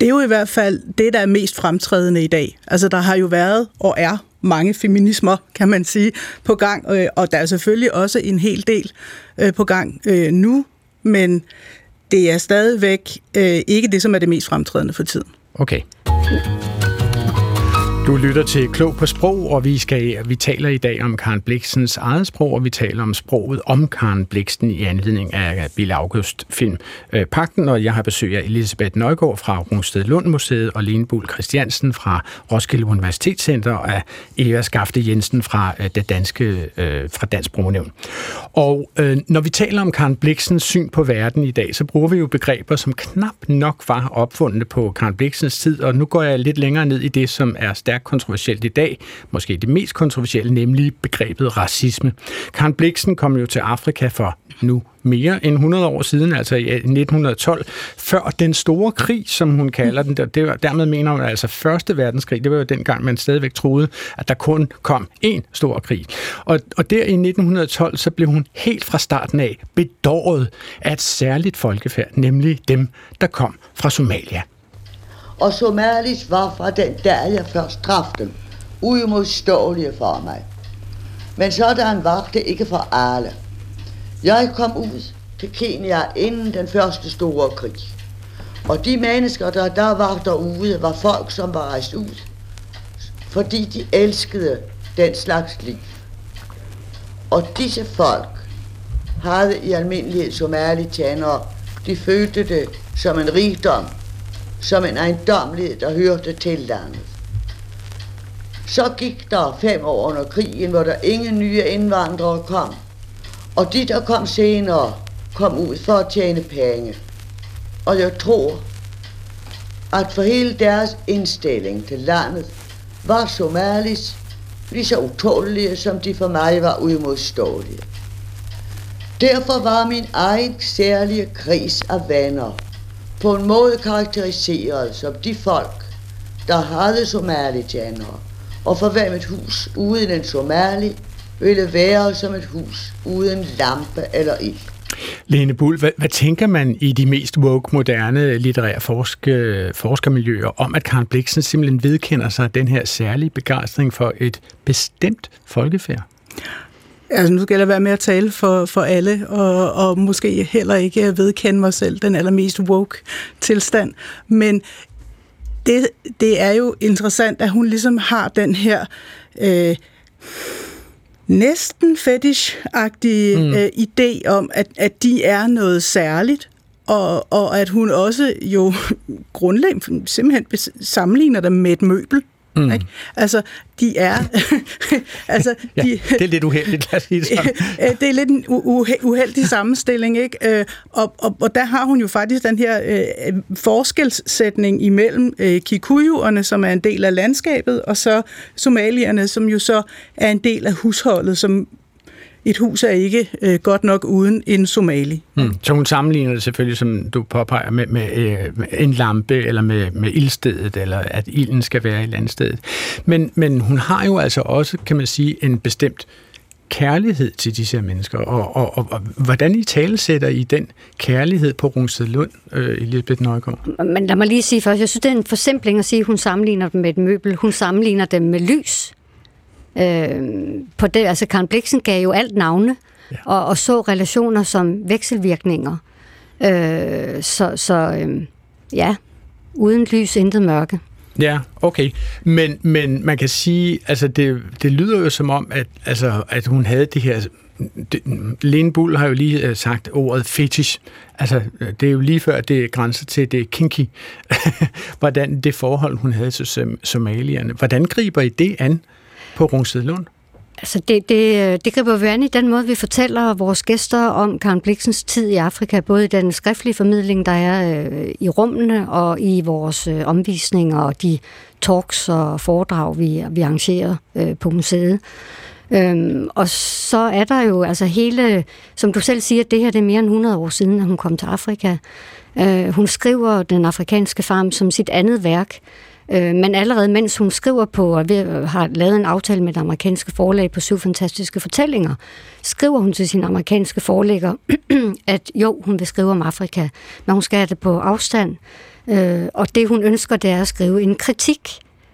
Speaker 5: Det er jo i hvert fald det, der er mest fremtrædende i dag. Altså der har jo været og er mange feminismer, kan man sige, på gang, øh, og der er selvfølgelig også en hel del øh, på gang nu, men det er stadigvæk øh, ikke det, som er det mest fremtrædende for tiden.
Speaker 3: Okay. Du lytter til Klog på Sprog, og vi, skal, vi taler i dag om Karen Bliksens eget sprog, og vi taler om sproget om Karen Bliksen i anledning af Bill August film øh, Pakten, og jeg har besøg af Elisabeth Nøjgaard fra Rungsted Lund Museet og Lene Bull Christiansen fra Roskilde Universitetscenter og af Eva Skafte Jensen fra øh, det danske øh, fra Dansk Sprognævn. Og øh, når vi taler om Karen Bliksens syn på verden i dag, så bruger vi jo begreber, som knap nok var opfundet på Karen Bliksens tid, og nu går jeg lidt længere ned i det, som er stærkt kontroversielt i dag, måske det mest kontroversielle, nemlig begrebet racisme. Karen Bliksen kom jo til Afrika for nu mere end 100 år siden, altså i 1912, før den store krig, som hun kalder den. Det var, dermed mener hun altså første verdenskrig. Det var jo dengang, man stadigvæk troede, at der kun kom én stor krig. Og, og der i 1912, så blev hun helt fra starten af bedåret af et særligt folkefærd, nemlig dem, der kom fra Somalia
Speaker 1: og somalis var fra den dag, jeg først traf dem, uimodståelige for mig. Men sådan var det ikke for alle. Jeg kom ud til Kenya inden den første store krig. Og de mennesker, der der var derude, var folk, som var rejst ud, fordi de elskede den slags liv. Og disse folk havde i almindelighed somalitjanere, de følte det som en rigdom, som en ejendomlighed, der hørte til landet. Så gik der fem år under krigen, hvor der ingen nye indvandrere kom. Og de, der kom senere, kom ud for at tjene penge. Og jeg tror, at for hele deres indstilling til landet, var somalis lige så utålige, som de for mig var uimodståelige. Derfor var min egen særlige kris af venner på en måde karakteriseret som de folk, der havde somalijanere, og for hvem et hus uden en somali ville være som et hus uden lampe eller ild.
Speaker 3: Lene Bull, hvad, hvad tænker man i de mest woke, moderne litterære forske, øh, forskermiljøer om, at Karen Bliksen simpelthen vedkender sig den her særlige begejstring for et bestemt folkefærd?
Speaker 5: Altså, nu skal jeg være med at tale for, for alle, og, og måske heller ikke vedkende mig selv den allermest woke tilstand. Men det, det er jo interessant, at hun ligesom har den her øh, næsten fetish-agtige mm. øh, idé om, at, at de er noget særligt, og, og at hun også jo grundlæggende simpelthen sammenligner dem med et møbel. Mm. Ikke? Altså, de er...
Speaker 3: altså, ja, de, det er lidt uheldigt, lad os sige det sådan.
Speaker 5: det er lidt en uheldig sammenstilling, ikke? Øh, og, og, og der har hun jo faktisk den her øh, forskelsætning imellem øh, kikuyuerne, som er en del af landskabet, og så somalierne, som jo så er en del af husholdet, som et hus er ikke øh, godt nok uden en somali.
Speaker 3: Mm. Så hun sammenligner det selvfølgelig, som du påpeger, med, med, øh, med en lampe, eller med, med ildstedet, eller at ilden skal være i landstedet. Men, men hun har jo altså også, kan man sige, en bestemt kærlighed til disse her mennesker, og, og, og, og hvordan I talesætter I den kærlighed på Rungsted Lund, øh, Elisabeth Nøjgaard?
Speaker 4: Men lad mig lige sige først, jeg synes, det er en forsimpling at sige, at hun sammenligner dem med et møbel. Hun sammenligner dem med lys. Øh, på det, altså Karen Bliksen gav jo alt navne, ja. og, og så relationer som vekselvirkninger. Øh, så så øh, ja, uden lys, intet mørke.
Speaker 3: Ja, okay. Men, men man kan sige, altså det, det lyder jo som om, at, altså, at hun havde det her... Det, Lene Bull har jo lige øh, sagt ordet fetish. Altså, det er jo lige før, det er grænser til det kinky. Hvordan det forhold, hun havde til somalierne. Hvordan griber I det an på Rungsted Lund?
Speaker 4: Altså det, det, øh, det griber vi an i den måde, vi fortæller vores gæster om Karen Bliksens tid i Afrika, både i den skriftlige formidling, der er øh, i rummene, og i vores øh, omvisninger og de talks og foredrag, vi, vi arrangerer øh, på museet. Øhm, og så er der jo altså hele, som du selv siger, det her det er mere end 100 år siden, at hun kom til Afrika. Øh, hun skriver Den afrikanske farm som sit andet værk, Øh, men allerede mens hun skriver på, og har lavet en aftale med det amerikanske forlag på syv fantastiske fortællinger, skriver hun til sin amerikanske forlægger, at jo, hun vil skrive om Afrika, men hun skal have det på afstand. Øh, og det hun ønsker, det er at skrive en kritik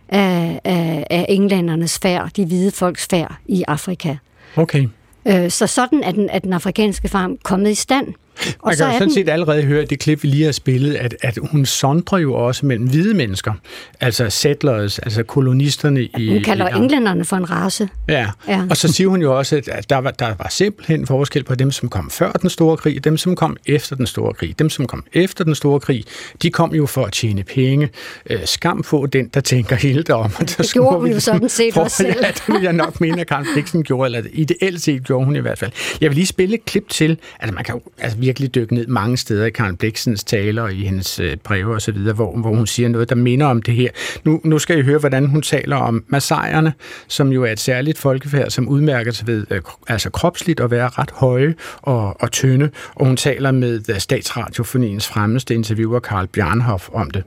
Speaker 4: af, af, af englændernes færd, de hvide folks færd i Afrika.
Speaker 3: Okay.
Speaker 4: Øh, så sådan er den, er den afrikanske farm kommet i stand.
Speaker 3: Og Man kan jo sådan den... set allerede høre det klip, vi lige har spillet, at, at hun sondrer jo også mellem hvide mennesker, altså settlers, altså kolonisterne i...
Speaker 4: Hun kalder
Speaker 3: i,
Speaker 4: englænderne for en race.
Speaker 3: Ja. ja, og så siger hun jo også, at der var, der var simpelthen forskel på dem, som kom før den store krig, og dem, som kom efter den store krig. Dem, som kom efter den store krig, de kom jo for at tjene penge. Øh, skam på den, der tænker helt om.
Speaker 4: Det, det gjorde hun jo sådan set også selv.
Speaker 3: Ja, det vil jeg nok mene, at Karen Blixen gjorde, eller ideelt set gjorde hun i hvert fald. Jeg vil lige spille et klip til, altså man kan jo altså, virkelig dykke ned mange steder i Karen Bliksens taler og i hendes øh, breve og så videre, hvor, hvor hun siger noget, der minder om det her. Nu, nu skal I høre, hvordan hun taler om masajerne, som jo er et særligt folkefærd, som udmærker sig ved øh, altså kropsligt at være ret høje og, og tynde, og hun taler med øh, Statsradiofoniens fremmeste interviewer Karl Bjarnhoff om det.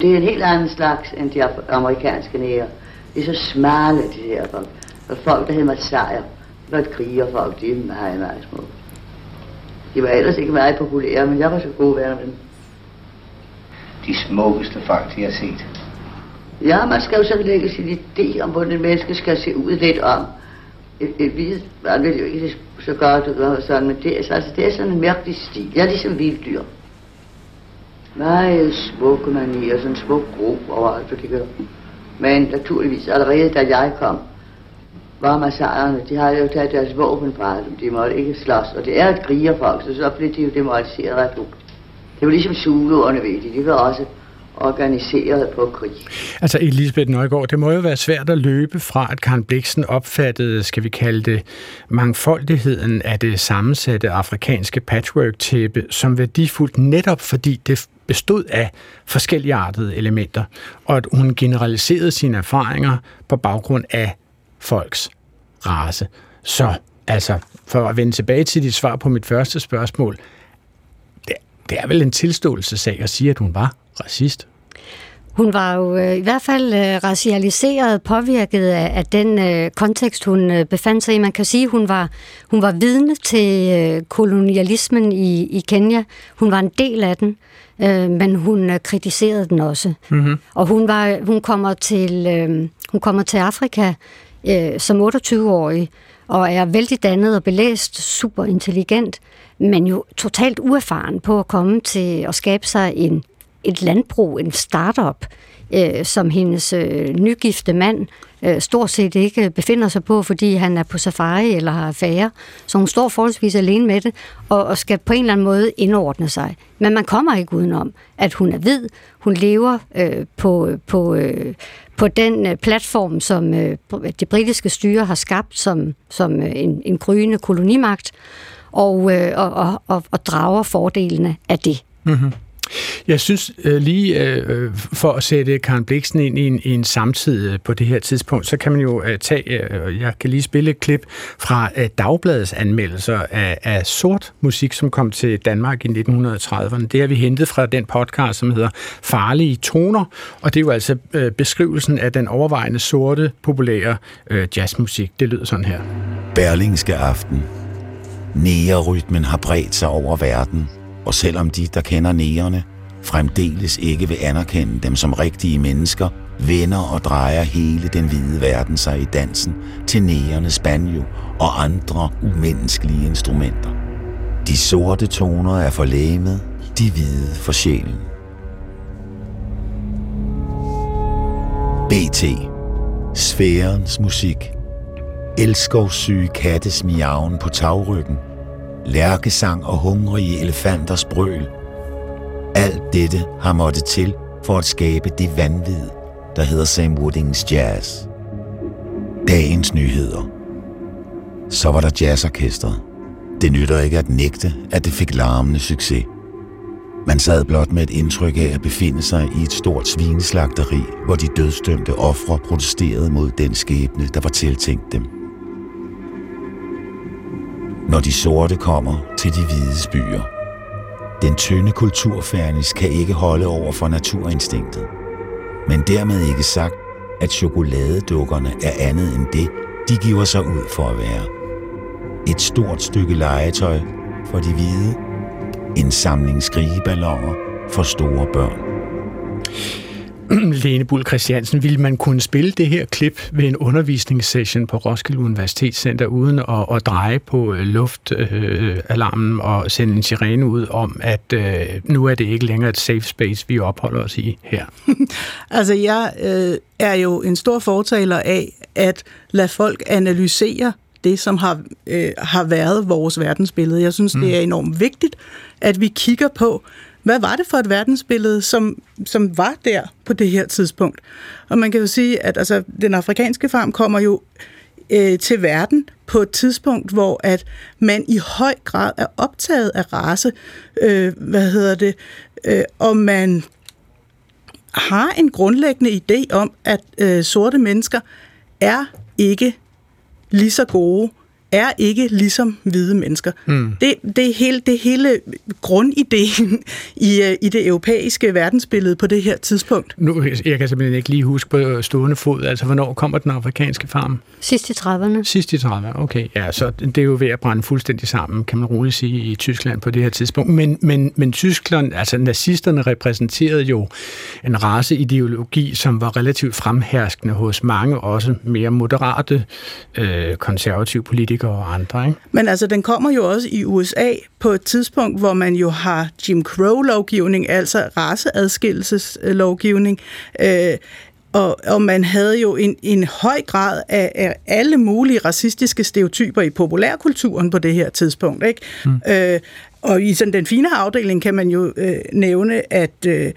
Speaker 1: Det er en helt anden slags end de amerikanske næger. De er så smale, de her folk. Og folk, der hedder masajer, når et krigerfolk, de er meget, meget små. De var ellers ikke meget populære, men jeg var så god ved dem.
Speaker 7: De smukkeste folk, de har set.
Speaker 1: Ja, man skal jo så lægge sin idé om, hvordan et menneske skal se ud lidt om. Et, et hvidt man vil jo ikke så godt ud og sådan, men det er, altså, det er sådan en mærkelig stil. Jeg er ligesom vilddyr. Meget smukke manier, sådan en smuk gro overalt, det gør. Men naturligvis, allerede da jeg kom, var massajerne, de har jo taget deres våben fra dem, de måtte ikke slås, og det er et krigerfolk, så så blev de jo demoraliseret ret hurtigt. Det var ligesom Zuluerne, ved de, de var også organiseret på krig.
Speaker 3: Altså Elisabeth Nøjgaard, det må jo være svært at løbe fra, at Karen Bliksen opfattede, skal vi kalde det, mangfoldigheden af det sammensatte afrikanske patchwork-tæppe som værdifuldt netop fordi det bestod af forskelligartede elementer, og at hun generaliserede sine erfaringer på baggrund af folks race. Så altså, for at vende tilbage til dit svar på mit første spørgsmål, det, det er vel en tilståelsesag at sige, at hun var racist?
Speaker 4: Hun var jo øh, i hvert fald øh, racialiseret, påvirket af, af den øh, kontekst, hun øh, befandt sig i. Man kan sige, at hun var, hun var vidne til øh, kolonialismen i, i Kenya. Hun var en del af den, øh, men hun øh, kritiserede den også. Mm-hmm. Og hun, var, hun, kommer til, øh, hun kommer til Afrika øh, som 28-årig, og er vældig dannet og belæst, super intelligent, men jo totalt uerfaren på at komme til at skabe sig en, et landbrug, en startup, øh, som hendes øh, nygifte mand øh, stort set ikke befinder sig på, fordi han er på safari eller har affære. Så hun står forholdsvis alene med det, og, og skal på en eller anden måde indordne sig. Men man kommer ikke udenom, at hun er hvid. Hun lever øh, på, på, øh, på den øh, platform, som øh, det britiske styre har skabt som, som øh, en, en gryende kolonimagt, og, øh, og, og, og drager fordelene af det.
Speaker 3: Mm-hmm. Jeg synes øh, lige øh, øh for at sætte Karen Bliksen ind i en, i en samtid øh, på det her tidspunkt, så kan man jo øh, tage, øh, jeg kan lige spille et klip fra øh, Dagbladets anmeldelser af, af sort musik, som kom til Danmark i 1930'erne. Det har vi hentet fra den podcast, som hedder Farlige Toner, og det er jo altså øh, beskrivelsen af den overvejende sorte, populære øh, jazzmusik. Det lyder sådan her.
Speaker 8: Berlingske aften. Nærerytmen har bredt sig over verden – og selvom de, der kender nægerne, fremdeles ikke vil anerkende dem som rigtige mennesker, vender og drejer hele den hvide verden sig i dansen til nægernes banjo og andre umenneskelige instrumenter. De sorte toner er for lægemet, de hvide for sjælen. BT. Sfærens musik. Elskovssyge kattes miaven på tagryggen lærkesang og hungrige elefanters brøl. Alt dette har måttet til for at skabe det vanvid, der hedder Sam Woodings Jazz. Dagens nyheder. Så var der jazzorkestret. Det nytter ikke at nægte, at det fik larmende succes. Man sad blot med et indtryk af at befinde sig i et stort svineslagteri, hvor de dødstømte ofre protesterede mod den skæbne, der var tiltænkt dem når de sorte kommer til de hvide byer. Den tynde kulturfernis kan ikke holde over for naturinstinktet. Men dermed ikke sagt, at chokoladedukkerne er andet end det, de giver sig ud for at være. Et stort stykke legetøj for de hvide. En samling skrigeballoner for store børn.
Speaker 3: Lene Bull Christiansen, ville man kunne spille det her klip ved en undervisningssession på Roskilde Universitetscenter uden at, at dreje på øh, luftalarmen øh, og sende en sirene ud om, at øh, nu er det ikke længere et safe space, vi opholder os i her?
Speaker 5: altså, jeg øh, er jo en stor fortaler af at lade folk analysere det, som har, øh, har været vores verdensbillede. Jeg synes, mm. det er enormt vigtigt, at vi kigger på, hvad var det for et verdensbillede, som, som var der på det her tidspunkt? Og man kan jo sige, at altså, den afrikanske farm kommer jo øh, til verden på et tidspunkt, hvor at man i høj grad er optaget af race, øh, hvad hedder det, øh, og man har en grundlæggende idé om, at øh, sorte mennesker er ikke lige så gode er ikke ligesom hvide mennesker. Mm. Det, det, er hele, det er hele grundideen i, øh, i det europæiske verdensbillede på det her tidspunkt.
Speaker 3: Nu, jeg kan simpelthen ikke lige huske på stående fod, altså hvornår kommer den afrikanske farm?
Speaker 4: Sidst i 30'erne.
Speaker 3: Sidst i 30'erne, okay. Ja, så det er jo ved at brænde fuldstændig sammen, kan man roligt sige, i Tyskland på det her tidspunkt. Men, men, men Tyskland, altså nazisterne repræsenterede jo en raceideologi, som var relativt fremherskende hos mange, også mere moderate øh, konservative politikere og andre. Ikke?
Speaker 5: Men altså, den kommer jo også i USA på et tidspunkt, hvor man jo har Jim Crow-lovgivning, altså raceadskillelseslovgivning, øh, og, og man havde jo en, en høj grad af, af alle mulige racistiske stereotyper i populærkulturen på det her tidspunkt. Ikke? Mm. Øh, og i sådan den fine afdeling kan man jo øh, nævne, at øh,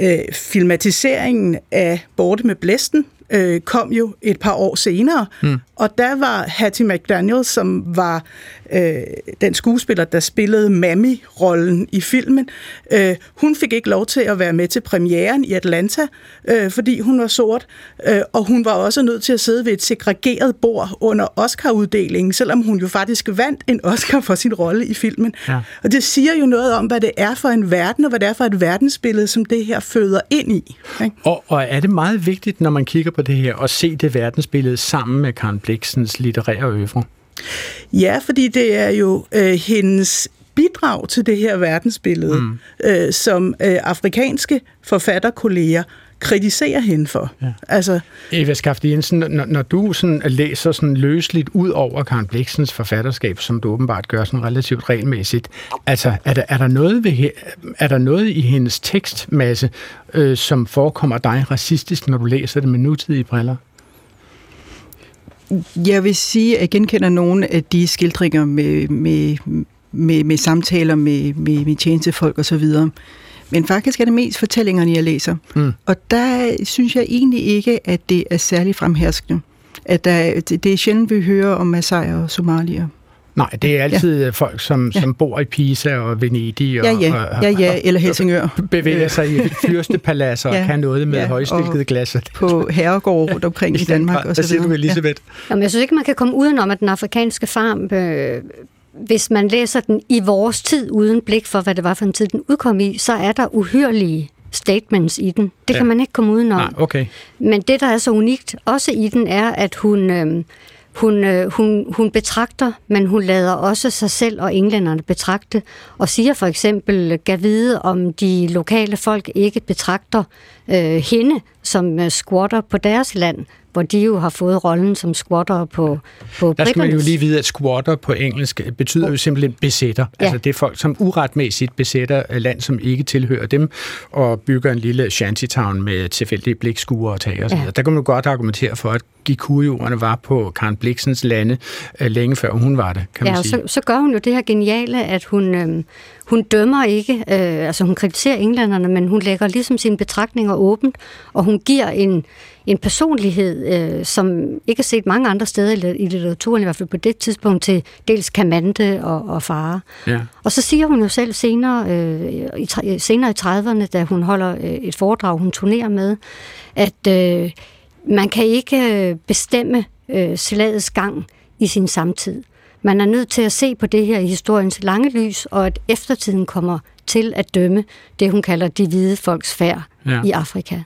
Speaker 5: øh, filmatiseringen af Borte med Blæsten øh, kom jo et par år senere, mm. og der var Hattie McDaniel, som var øh, den skuespiller, der spillede Mammy-rollen i filmen. Øh, hun fik ikke lov til at være med til premieren i Atlanta, øh, fordi hun var sort, øh, og hun var også nødt til at sidde ved et segregeret bord under Oscar-uddelingen, selvom hun jo faktisk vandt en Oscar for sin rolle i filmen. Ja. Og det siger jo noget om, hvad det er for en verden, og hvad det er for et verdensbillede, som det her føder ind i.
Speaker 3: Ikke? Og, og er det meget vigtigt, når man kigger på det her, at se det verdensbillede sammen med Karen Bliksens litterære øvre?
Speaker 5: Ja, fordi det er jo øh, hendes bidrag til det her verdensbillede, mm. øh, som øh, afrikanske forfatterkolleger kritiserer hende for. Ja.
Speaker 3: Altså, Eva Skafte Jensen, når, når du sådan læser sådan løsligt ud over Karen Bliksens forfatterskab, som du åbenbart gør sådan relativt regelmæssigt, altså er der, er der, noget, ved, er der noget i hendes tekstmasse, øh, som forekommer dig racistisk, når du læser det med nutidige briller?
Speaker 6: Jeg vil sige, at jeg genkender nogle af de skildringer med, med, med, med samtaler med, med, med tjenestefolk og så videre. Men faktisk er det mest fortællingerne, jeg læser. Mm. Og der synes jeg egentlig ikke, at det er særlig fremherskende. At der, det er sjældent, vi hører om Masai og Somalier.
Speaker 3: Nej, det er altid ja. folk, som, ja. som bor i Pisa og Venedig og,
Speaker 6: ja, ja.
Speaker 3: og,
Speaker 6: ja, ja. eller Helsingør.
Speaker 3: bevæger sig i fyrstepaladser ja. og kan noget med ja. højstilkede glas.
Speaker 6: På herregård rundt omkring i Danmark.
Speaker 3: Og så siger du, Elisabeth?
Speaker 4: Ja. Jamen, jeg synes ikke, man kan komme udenom, at den afrikanske farm øh, hvis man læser den i vores tid, uden blik for, hvad det var for en tid, den udkom i, så er der uhyrlige statements i den. Det ja. kan man ikke komme udenom.
Speaker 3: Nej, okay.
Speaker 4: Men det, der er så unikt også i den, er, at hun, øh, hun, øh, hun, hun betragter, men hun lader også sig selv og englænderne betragte, og siger for eksempel, gav vide, om de lokale folk ikke betragter øh, hende som øh, squatter på deres land, hvor de jo har fået rollen som squatter på, på
Speaker 3: Der skal man jo lige vide, at squatter på engelsk betyder jo simpelthen besætter. Ja. Altså det er folk, som uretmæssigt besætter land, som ikke tilhører dem, og bygger en lille shantytown med tilfældige blikskuer og tager osv. Ja. Der kan man godt argumentere for, at Gikuriorerne var på Karen Bliksens lande øh, længe før hun var det, kan man
Speaker 4: ja,
Speaker 3: sige.
Speaker 4: Så, så gør hun jo det her geniale, at hun, øh, hun dømmer ikke, øh, altså hun kritiserer englænderne, men hun lægger ligesom sine betragtninger åbent, og hun giver en, en personlighed, øh, som ikke er set mange andre steder i litteraturen, i hvert fald på det tidspunkt, til dels Kamante og, og Fare. Ja. Og så siger hun jo selv senere, øh, i, senere i 30'erne, da hun holder øh, et foredrag, hun turnerer med, at øh, man kan ikke øh, bestemme øh, slagets gang i sin samtid. Man er nødt til at se på det her i historiens lange lys, og at eftertiden kommer til at dømme det, hun kalder de hvide folks færd ja. i Afrika.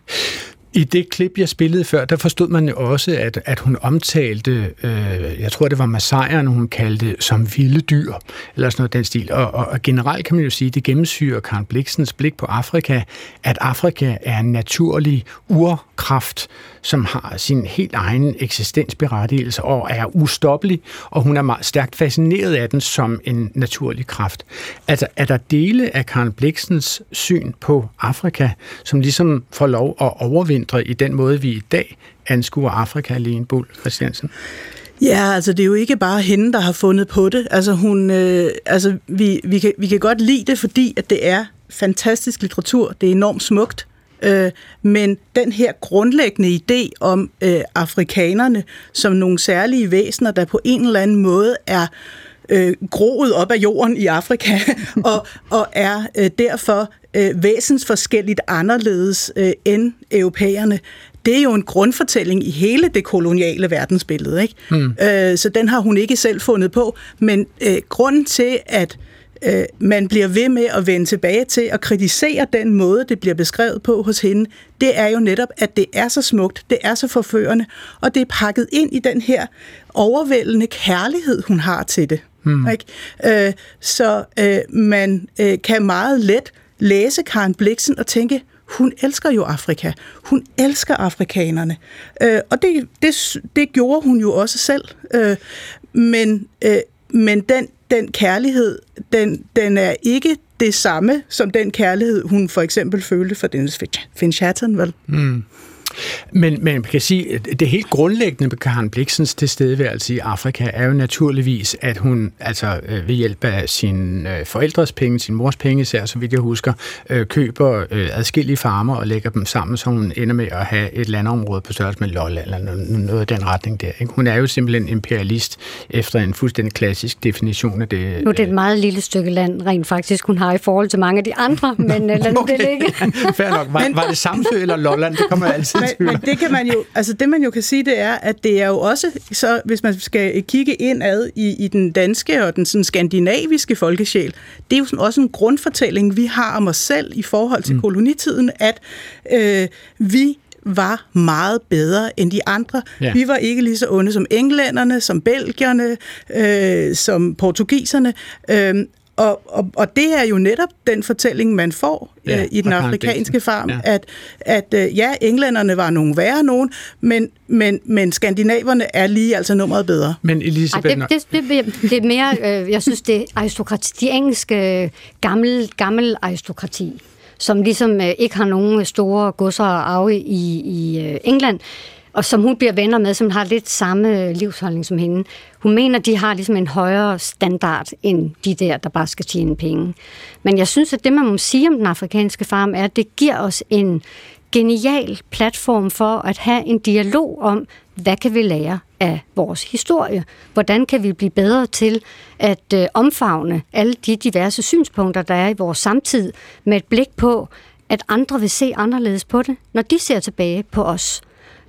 Speaker 3: I det klip, jeg spillede før, der forstod man jo også, at, at hun omtalte, øh, jeg tror det var Masajerne, hun kaldte som vilde dyr, eller sådan noget den stil. Og, og, og generelt kan man jo sige, det gennemsyrer Karen Bliksens blik på Afrika, at Afrika er en naturlig urkraft, som har sin helt egen eksistensberettigelse og er ustoppelig, og hun er meget stærkt fascineret af den som en naturlig kraft. Altså, er der dele af Karen Bliksens syn på Afrika, som ligesom får lov at overvintre i den måde, vi i dag anskuer Afrika, alene, Bull Christiansen?
Speaker 5: Ja, altså det er jo ikke bare hende, der har fundet på det. Altså, hun, øh, altså vi, vi, kan, vi kan godt lide det, fordi at det er fantastisk litteratur. Det er enormt smukt. Øh, men den her grundlæggende idé om øh, afrikanerne som nogle særlige væsener, der på en eller anden måde er øh, groet op af jorden i Afrika, og, og er øh, derfor øh, væsensforskelligt anderledes øh, end europæerne, det er jo en grundfortælling i hele det koloniale verdensbillede. Ikke? Mm. Øh, så den har hun ikke selv fundet på. Men øh, grunden til, at øh, man bliver ved med at vende tilbage til og kritisere den måde, det bliver beskrevet på hos hende, det er jo netop, at det er så smukt, det er så forførende, og det er pakket ind i den her overvældende kærlighed, hun har til det. Hmm. Ikke? Øh, så øh, man øh, kan meget let læse Karen Bliksen og tænke, hun elsker jo Afrika. Hun elsker afrikanerne. Øh, og det, det, det gjorde hun jo også selv. Øh, men, øh, men den den kærlighed, den, den er ikke det samme som den kærlighed, hun for eksempel følte for Dennis Finch Hatton, vel? Mm.
Speaker 3: Men, men man kan sige, at det helt grundlæggende med Karen Bliksens tilstedeværelse i Afrika er jo naturligvis, at hun altså øh, ved hjælp af sin øh, forældres penge, sin mors penge især, så vidt jeg husker, øh, køber adskillige farmer og lægger dem sammen, så hun ender med at have et landområde på størrelse med Lolle eller noget af den retning der. Ikke? Hun er jo simpelthen imperialist efter en fuldstændig klassisk definition af det.
Speaker 4: Nu er det et meget lille stykke land, rent faktisk, hun har i forhold til mange af de andre, men lad nu okay. det ligge.
Speaker 3: Fair nok. Var, var det Samsø eller Lolland? Det kommer altid
Speaker 5: men, men det kan man jo, altså det man jo kan sige, det er, at det er jo også, så hvis man skal kigge indad i, i den danske og den sådan skandinaviske folkesjæl, det er jo sådan også en grundfortælling, vi har om os selv i forhold til mm. kolonitiden, at øh, vi var meget bedre end de andre. Ja. Vi var ikke lige så onde som englænderne, som belgierne, øh, som portugiserne. Øh, og, og, og det er jo netop den fortælling, man får ja, øh, i den afrikanske farm, ja. at, at øh, ja, englænderne var nogle værre nogen, men, men, men skandinaverne er lige altså nummeret bedre.
Speaker 3: Men Elisabeth...
Speaker 4: Ej, det, det, det, det er mere, øh, jeg synes, det er aristokrati, de engelske gammel, gammel aristokrati, som ligesom øh, ikke har nogen store godser og arve i, i øh, England, og som hun bliver venner med, som har lidt samme øh, livsholdning som hende. Hun mener, de har ligesom en højere standard end de der, der bare skal tjene penge. Men jeg synes, at det, man må sige om den afrikanske farm, er, at det giver os en genial platform for at have en dialog om, hvad kan vi lære af vores historie? Hvordan kan vi blive bedre til at øh, omfavne alle de diverse synspunkter, der er i vores samtid, med et blik på, at andre vil se anderledes på det, når de ser tilbage på os.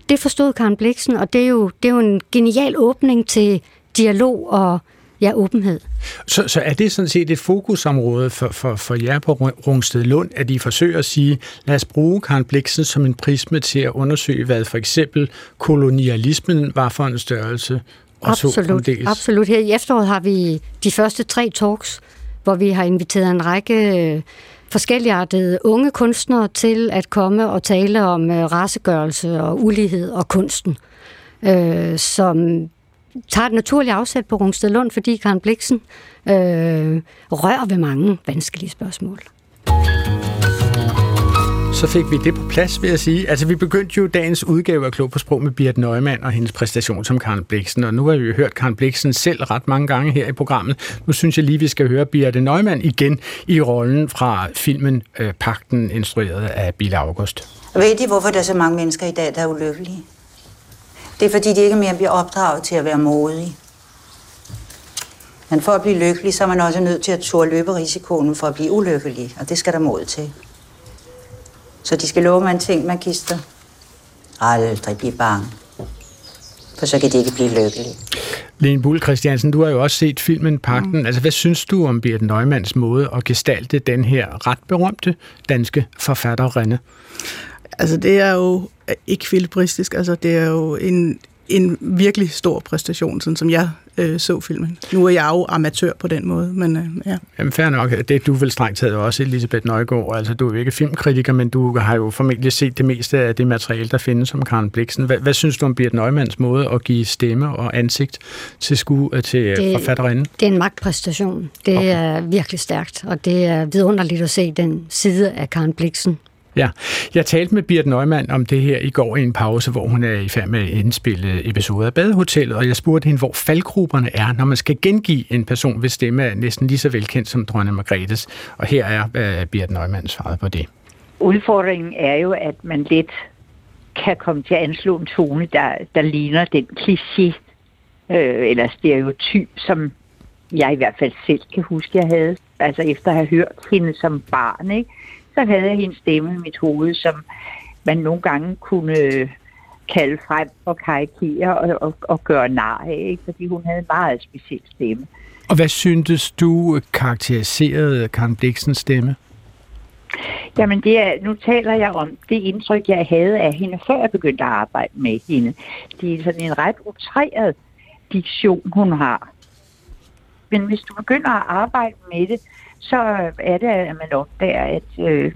Speaker 4: Det forstod Karen Bliksen, og det er jo, det er jo en genial åbning til dialog og ja, åbenhed.
Speaker 3: Så, så er det sådan set et fokusområde for, for, for jer på Rungsted Lund, at I forsøger at sige, lad os bruge Karen Bliksen som en prisme til at undersøge, hvad for eksempel kolonialismen var for en størrelse?
Speaker 4: Og absolut, så absolut. Her i efteråret har vi de første tre talks, hvor vi har inviteret en række forskelligartede unge kunstnere til at komme og tale om øh, racegørelse og ulighed og kunsten, øh, som tager et naturligt afsæt på Rungsted Lund, fordi Karen Bliksen øh, rører ved mange vanskelige spørgsmål.
Speaker 3: Så fik vi det på plads, vil jeg sige. Altså, vi begyndte jo dagens udgave af Klog på Sprog med Birte Neumann og hendes præstation som Karen Bliksen, og nu har vi jo hørt Karen Bliksen selv ret mange gange her i programmet. Nu synes jeg lige, vi skal høre Birte Neumann igen i rollen fra filmen øh, Pakten, instrueret af Bill August.
Speaker 2: Ved I, hvorfor der er så mange mennesker i dag, der er ulykkelige? Det er fordi, de ikke mere bliver opdraget til at være modige. Men for at blive lykkelig, så er man også nødt til at turde løbe risikoen for at blive ulykkelig, og det skal der mod til. Så de skal love mig en ting, magister. Aldrig blive bange. For så kan de ikke blive lykkelige.
Speaker 3: Lene Bull Christiansen, du har jo også set filmen Pakten. Mm. Altså, hvad synes du om Birte Neumanns måde at gestalte den her ret berømte danske forfatterinde?
Speaker 5: Altså, det er jo ekvilibristisk. Altså, det er jo en, en virkelig stor præstation, sådan som jeg øh, så filmen. Nu er jeg jo amatør på den måde, men øh, ja.
Speaker 3: Jamen fair nok. Det er du vel strengt taget også, Elisabeth Nøjgaard. Altså, du er jo ikke filmkritiker, men du har jo formentlig set det meste af det materiale, der findes om Karen Bliksen. Hvad, hvad synes du om Birte Neumanns måde at give stemme og ansigt til, sku, øh, til øh, det, forfatterinden?
Speaker 4: Det er en magtpræstation. Det okay. er virkelig stærkt, og det er vidunderligt at se den side af Karen Bliksen
Speaker 3: Ja, jeg talte med Birte Neumann om det her i går i en pause, hvor hun er i færd med at indspille episoder af Badehotellet, og jeg spurgte hende, hvor faldgrupperne er, når man skal gengive en person, hvis stemme er næsten lige så velkendt som dronning Margrethes. Og her er øh, Birte Neumann svar på det.
Speaker 9: Udfordringen er jo, at man lidt kan komme til at anslå en tone, der, der ligner den kliché øh, eller stereotyp, som jeg i hvert fald selv kan huske, jeg havde. Altså efter at have hørt hende som barn, ikke? Så havde jeg hendes stemme i mit hoved, som man nogle gange kunne kalde frem og karikere og, og, og gøre nar af, ikke? fordi hun havde en meget speciel stemme.
Speaker 3: Og hvad syntes du karakteriserede Karen Bliksens stemme?
Speaker 9: Jamen, det er, nu taler jeg om det indtryk, jeg havde af hende, før jeg begyndte at arbejde med hende. Det er sådan en ret utræret diktion, hun har. Men hvis du begynder at arbejde med det, så er det, at man opdager, at øh,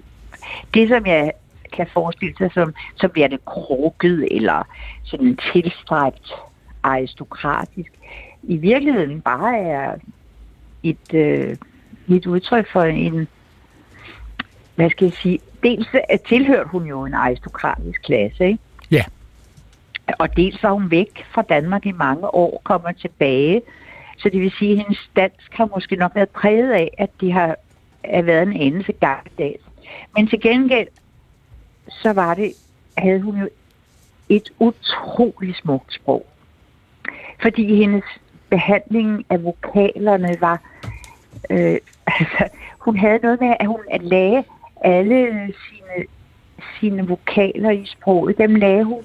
Speaker 9: det, som jeg kan forestille sig, som, så bliver det krukket eller sådan tilstræbt aristokratisk, i virkeligheden bare er et, øh, et udtryk for en, hvad skal jeg sige, dels tilhørte hun jo en aristokratisk klasse, ikke?
Speaker 3: Ja.
Speaker 9: Og dels var hun væk fra Danmark i mange år, kommer tilbage, så det vil sige, at hendes dansk har måske nok været præget af, at det har, er været en anelse gammeldags. Men til gengæld, så var det, havde hun jo et utroligt smukt sprog. Fordi hendes behandling af vokalerne var... Øh, altså, hun havde noget med, at hun at lagde alle sine, sine vokaler i sproget. Dem lagde hun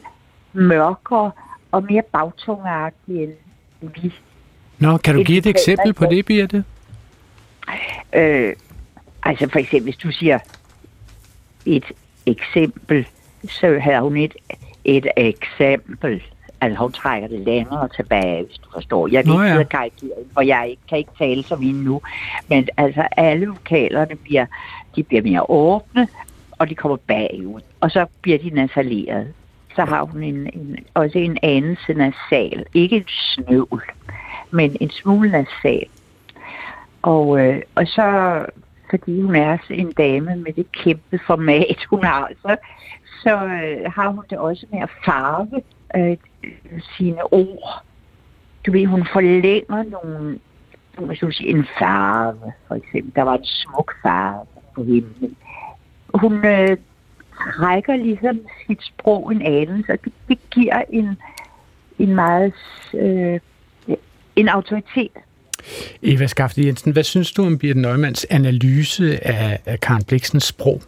Speaker 9: mørkere og mere bagtungagtige end vi
Speaker 3: Nå, kan du give et eksempel på det, Birte?
Speaker 9: Øh, altså for eksempel, hvis du siger et eksempel, så har hun et, et eksempel. Altså hun trækker det længere tilbage, hvis du forstår. Jeg ikke ja. for jeg kan ikke tale som hende nu. Men altså alle vokalerne bliver, de bliver mere åbne, og de kommer bagud. Og så bliver de nasaleret. Så har hun en, en, også en anelse nasal. Ikke en snøvl men en smule nasal. Og, øh, og så, fordi hun er en dame med det kæmpe format, hun har, så, så øh, har hun det også med at farve øh, sine ord. Du ved, hun forlænger nogle, hvis du sige, en farve, for eksempel. Der var en smuk farve på himlen. Hun øh, trækker ligesom sit sprog en anelse, og det, det giver en, en meget øh, en autoritet.
Speaker 3: Eva Skafte Jensen, hvad synes du om Birte Neumanns analyse af, af Karen Bliksens sprog?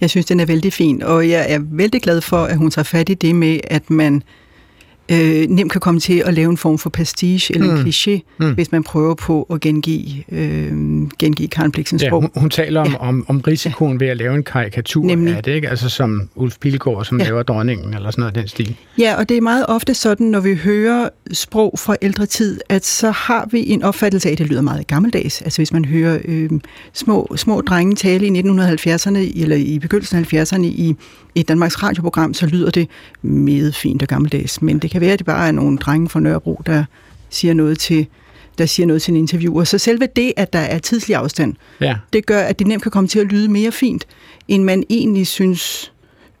Speaker 6: Jeg synes, den er vældig fin, og jeg er vældig glad for, at hun tager fat i det med, at man øh, nemt kan komme til at lave en form for pastiche eller mm. en kliché, mm. hvis man prøver på at gengive, øh, gengive Karen Bliksens
Speaker 3: ja,
Speaker 6: sprog.
Speaker 3: Hun, hun taler om, ja. om, om risikoen ja. ved at lave en karikatur Nemlig. af det, ikke? Altså som Ulf Pilgaard, som ja. laver dronningen, eller sådan noget den stil.
Speaker 6: Ja, og det er meget ofte sådan, når vi hører sprog fra ældre tid, at så har vi en opfattelse af, at det lyder meget gammeldags. Altså hvis man hører øh, små, små drenge tale i 1970'erne, eller i begyndelsen af 70'erne i i Danmarks radioprogram, så lyder det meget fint og gammeldags. Men det kan være, at det bare er nogle drenge fra Nørrebro, der siger noget til der siger noget til en interviewer. Så selve det, at der er tidslig afstand, ja. det gør, at det nemt kan komme til at lyde mere fint, end man egentlig synes,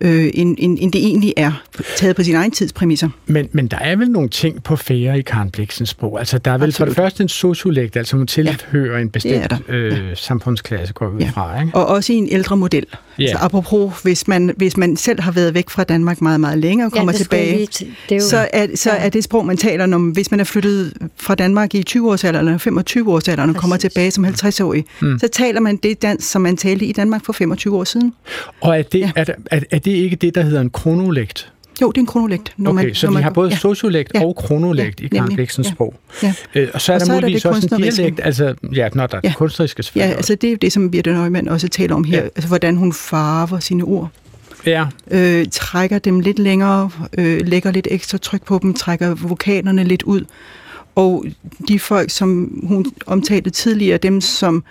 Speaker 6: øh, end, end, end det egentlig er, taget på sin egen tidspræmisser.
Speaker 3: Men, men der er vel nogle ting på fære i Karen Bliksens sprog. Altså, der er vel Absolut. for det første en sociolekt, altså hun tilhører ja. en bestemt øh, ja. samfundsklasse, går vi ja. fra. Ikke?
Speaker 6: Og også i en ældre model. Ja. Altså, apropos, hvis man, hvis man selv har været væk fra Danmark meget, meget længere og kommer ja, tilbage, det er jo, så, er, så ja. er det sprog, man taler om, hvis man er flyttet fra Danmark i 20-årsalderen eller 25-årsalderen og kommer tilbage som 50-årig, mm. så taler man det dansk, som man talte i Danmark for 25 år siden.
Speaker 3: Og er det, ja. er, er, er det ikke det, der hedder en kronolekt?
Speaker 6: Jo, det er en kronolekt.
Speaker 3: Når okay, man, så når vi man, har både ja. sociolekt ja. og kronolekt ja, i Karen Bliksens ja. sprog. Ja. Øh, og så er og der så muligvis er der også en dialekt, altså, ja, når der er ja. kunstneriske
Speaker 6: selvfølgelig. Ja, altså det er det, som Birte Neumann også taler om her, ja. altså hvordan hun farver sine ord. Ja. Øh, trækker dem lidt længere, øh, lægger lidt ekstra tryk på dem, trækker vokalerne lidt ud. Og de folk, som hun omtalte tidligere, dem som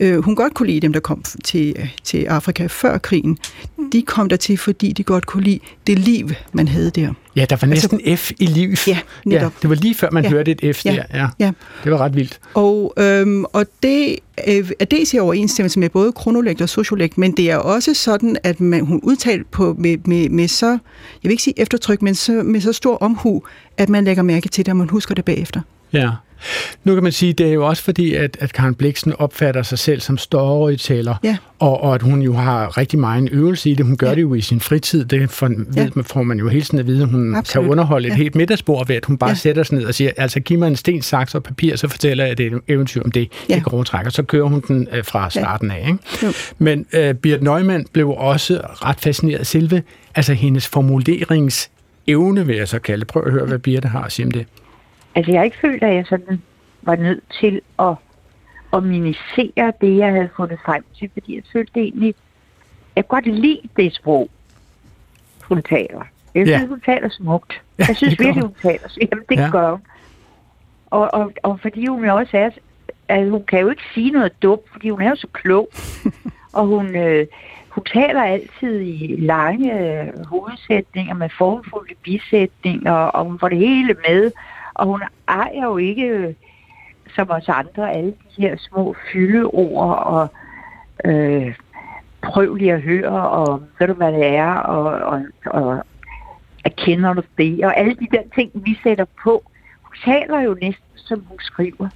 Speaker 6: øh, hun godt kunne lide, dem der kom til, til Afrika før krigen, de kom der til, fordi de godt kunne lide det liv, man havde der.
Speaker 3: Ja, der var næsten altså, F i liv.
Speaker 6: Ja, netop. Ja,
Speaker 3: det var lige før, man ja. hørte et F ja. der. Ja. ja. Det var ret vildt.
Speaker 6: Og, øhm, og det øh, er dels i overensstemmelse med både kronolekt og sociolekt, men det er også sådan, at man, hun udtalte på med, med, med så, jeg vil ikke sige eftertryk, men så, med så stor omhu, at man lægger mærke til det, og man husker det bagefter.
Speaker 3: Ja. Nu kan man sige, det er jo også fordi, at, at Karen Bliksen opfatter sig selv som storyteller, ja. og, og at hun jo har rigtig meget øvelse i det. Hun gør ja. det jo i sin fritid. Det for, ja. ved, får man jo hele tiden at vide, at hun Absolut. kan underholde et ja. helt middagsbord ved, at hun bare ja. sætter sig ned og siger, altså giv mig en sten, saks og papir, så fortæller jeg det et eventyr om det, ja. det grovtrækker. Så kører hun den øh, fra starten af. Ikke? Men øh, Birte Neumann blev også ret fascineret af selve, altså hendes formuleringsevne, vil jeg så kalde. Prøv at høre, hvad Birte har at sige om det.
Speaker 9: Altså, jeg har ikke følt, at jeg sådan var nødt til at, at minisere det, jeg havde fundet frem til, fordi jeg følte det egentlig, jeg godt lide det sprog, hun taler. Jeg synes, ja. hun taler smukt. Ja, jeg synes virkelig, hun taler smukt. Jamen, det ja. gør hun. Og, og, og fordi hun jo også er, at hun kan jo ikke sige noget dumt, fordi hun er jo så klog. og hun, øh, hun taler altid i lange øh, hovedsætninger med formfulde bisætninger, og hun får det hele med. Og hun ejer jo ikke, øh, som os andre, alle de her små fyldeord og øh, prøv lige at høre, og ved du hvad det er, og, og, og erkender du det, og alle de der ting, vi sætter på. Hun taler jo næsten, som hun skriver.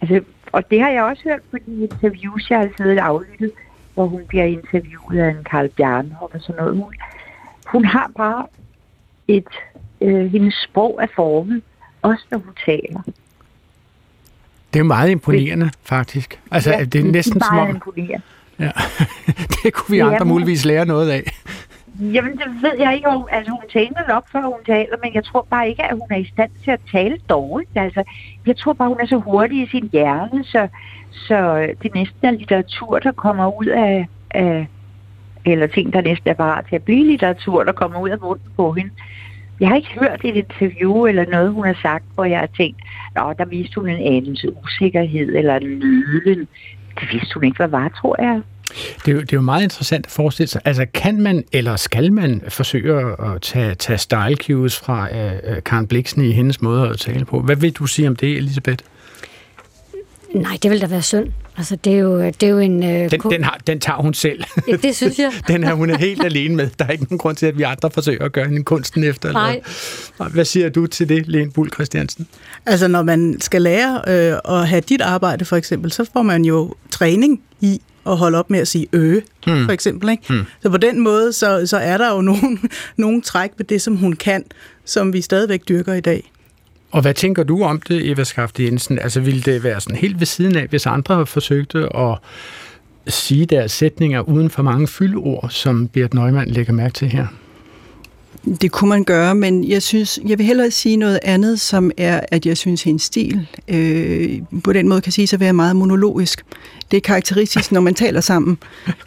Speaker 9: Altså, og det har jeg også hørt på de interviews, jeg har siddet og aflyttet, hvor hun bliver interviewet af en Karl Bjarnhoff og sådan noget. Hun, hun har bare et øh, hendes sprog er formet, også når hun taler.
Speaker 3: Det er meget imponerende, det, faktisk. Altså, ja, det er næsten
Speaker 9: som
Speaker 3: om...
Speaker 9: imponerende.
Speaker 3: Ja. det kunne vi andre Jamen, muligvis lære noget af.
Speaker 9: Jamen, det ved jeg ikke. Altså, hun taler nok, før hun taler, men jeg tror bare ikke, at hun er i stand til at tale dårligt. Altså, jeg tror bare, hun er så hurtig i sin hjerne, så, så det næsten er litteratur, der kommer ud af, af eller ting, der næsten er bare til at blive litteratur, der kommer ud af munden på hende. Jeg har ikke hørt et interview eller noget, hun har sagt, hvor jeg har tænkt, Nå, der viste hun en anelse usikkerhed eller en nølen. Det vidste hun ikke, hvad var, tror jeg.
Speaker 3: Det er, jo, det er jo meget interessant at forestille sig. Altså, kan man eller skal man forsøge at tage, tage style cues fra øh, øh Karen Bliksen i hendes måde at tale på? Hvad vil du sige om det, Elisabeth?
Speaker 4: Nej, det vil da være synd. Altså, det er jo, det er jo en... Øh,
Speaker 3: den, den, har, den tager hun selv.
Speaker 4: Ja, det synes jeg.
Speaker 3: den er hun er helt alene med. Der er ikke nogen grund til, at vi andre forsøger at gøre hende kunsten efter.
Speaker 4: Nej.
Speaker 3: Eller. Hvad siger du til det, Lene Bull Christiansen?
Speaker 5: Altså, når man skal lære øh, at have dit arbejde, for eksempel, så får man jo træning i at holde op med at sige øge, mm. for eksempel. Ikke? Mm. Så på den måde, så, så er der jo nogle, nogle træk ved det, som hun kan, som vi stadigvæk dyrker i dag.
Speaker 3: Og hvad tænker du om det, Eva Skaft Jensen? Altså, ville det være sådan helt ved siden af, hvis andre forsøgte at sige deres sætninger uden for mange fyldord, som Bert Neumann lægger mærke til her?
Speaker 6: Det kunne man gøre, men jeg synes, jeg vil hellere sige noget andet, som er, at jeg synes, hendes stil øh, på den måde kan sige at være meget monologisk. Det er karakteristisk, når man taler sammen,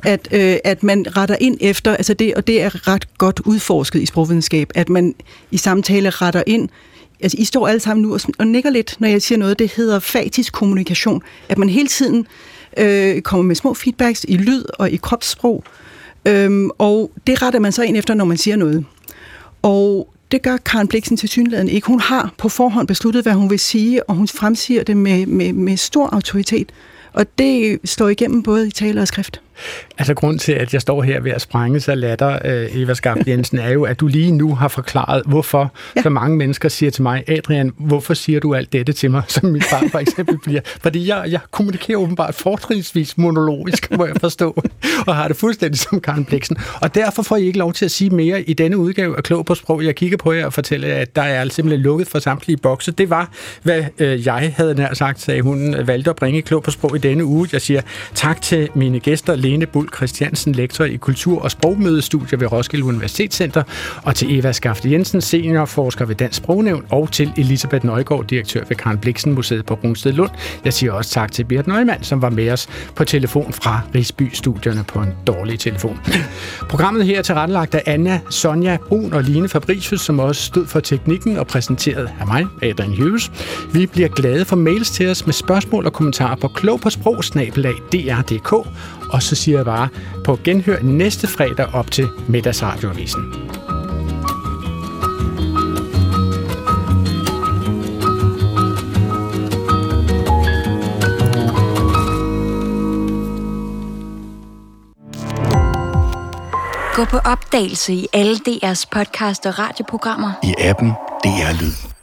Speaker 6: at, øh, at man retter ind efter, altså det, og det er ret godt udforsket i sprogvidenskab, at man i samtale retter ind altså I står alle sammen nu og, og nikker lidt, når jeg siger noget, det hedder fatisk kommunikation, at man hele tiden øh, kommer med små feedbacks i lyd og i kropssprog, øhm, og det retter man så ind efter, når man siger noget. Og det gør Karen Bliksen til synligheden ikke. Hun har på forhånd besluttet, hvad hun vil sige, og hun fremsiger det med, med, med stor autoritet. Og det står igennem både i tale og skrift.
Speaker 3: Altså grund til, at jeg står her ved at sprænge sig latter, øh, Eva Skaft Jensen, er jo, at du lige nu har forklaret, hvorfor ja. så mange mennesker siger til mig, Adrian, hvorfor siger du alt dette til mig, som min far for eksempel bliver? Fordi jeg, jeg kommunikerer åbenbart fortrinsvis monologisk, må jeg forstå, og har det fuldstændig som Karen Bliksen. Og derfor får I ikke lov til at sige mere i denne udgave af Klog på Sprog. Jeg kigger på jer og fortæller, at der er simpelthen lukket for samtlige bokse. Det var, hvad øh, jeg havde nær sagt, sagde hun, valgte at bringe Klog på Sprog i denne uge. Jeg siger tak til mine gæster, Lene Bull Christiansen, lektor i kultur- og sprogmødestudier ved Roskilde Universitetscenter, og til Eva Skafte Jensen, seniorforsker ved Dansk Sprognævn, og til Elisabeth Nøjgaard, direktør ved Karen Bliksen Museet på Rungsted Lund. Jeg siger også tak til Birgit Neumann, som var med os på telefon fra Rigsby-studierne på en dårlig telefon. Programmet her er tilrettelagt af Anna, Sonja Brun og Line Fabricius, som også stod for teknikken og præsenteret af mig, Adrian Hughes. Vi bliver glade for mails til os med spørgsmål og kommentarer på klog på sprog, dr.dk, og så siger jeg bare på genhør næste fredag op til middagsradioavisen.
Speaker 10: Gå på opdagelse i alle DR's podcast og radioprogrammer.
Speaker 8: I appen DR Lyd.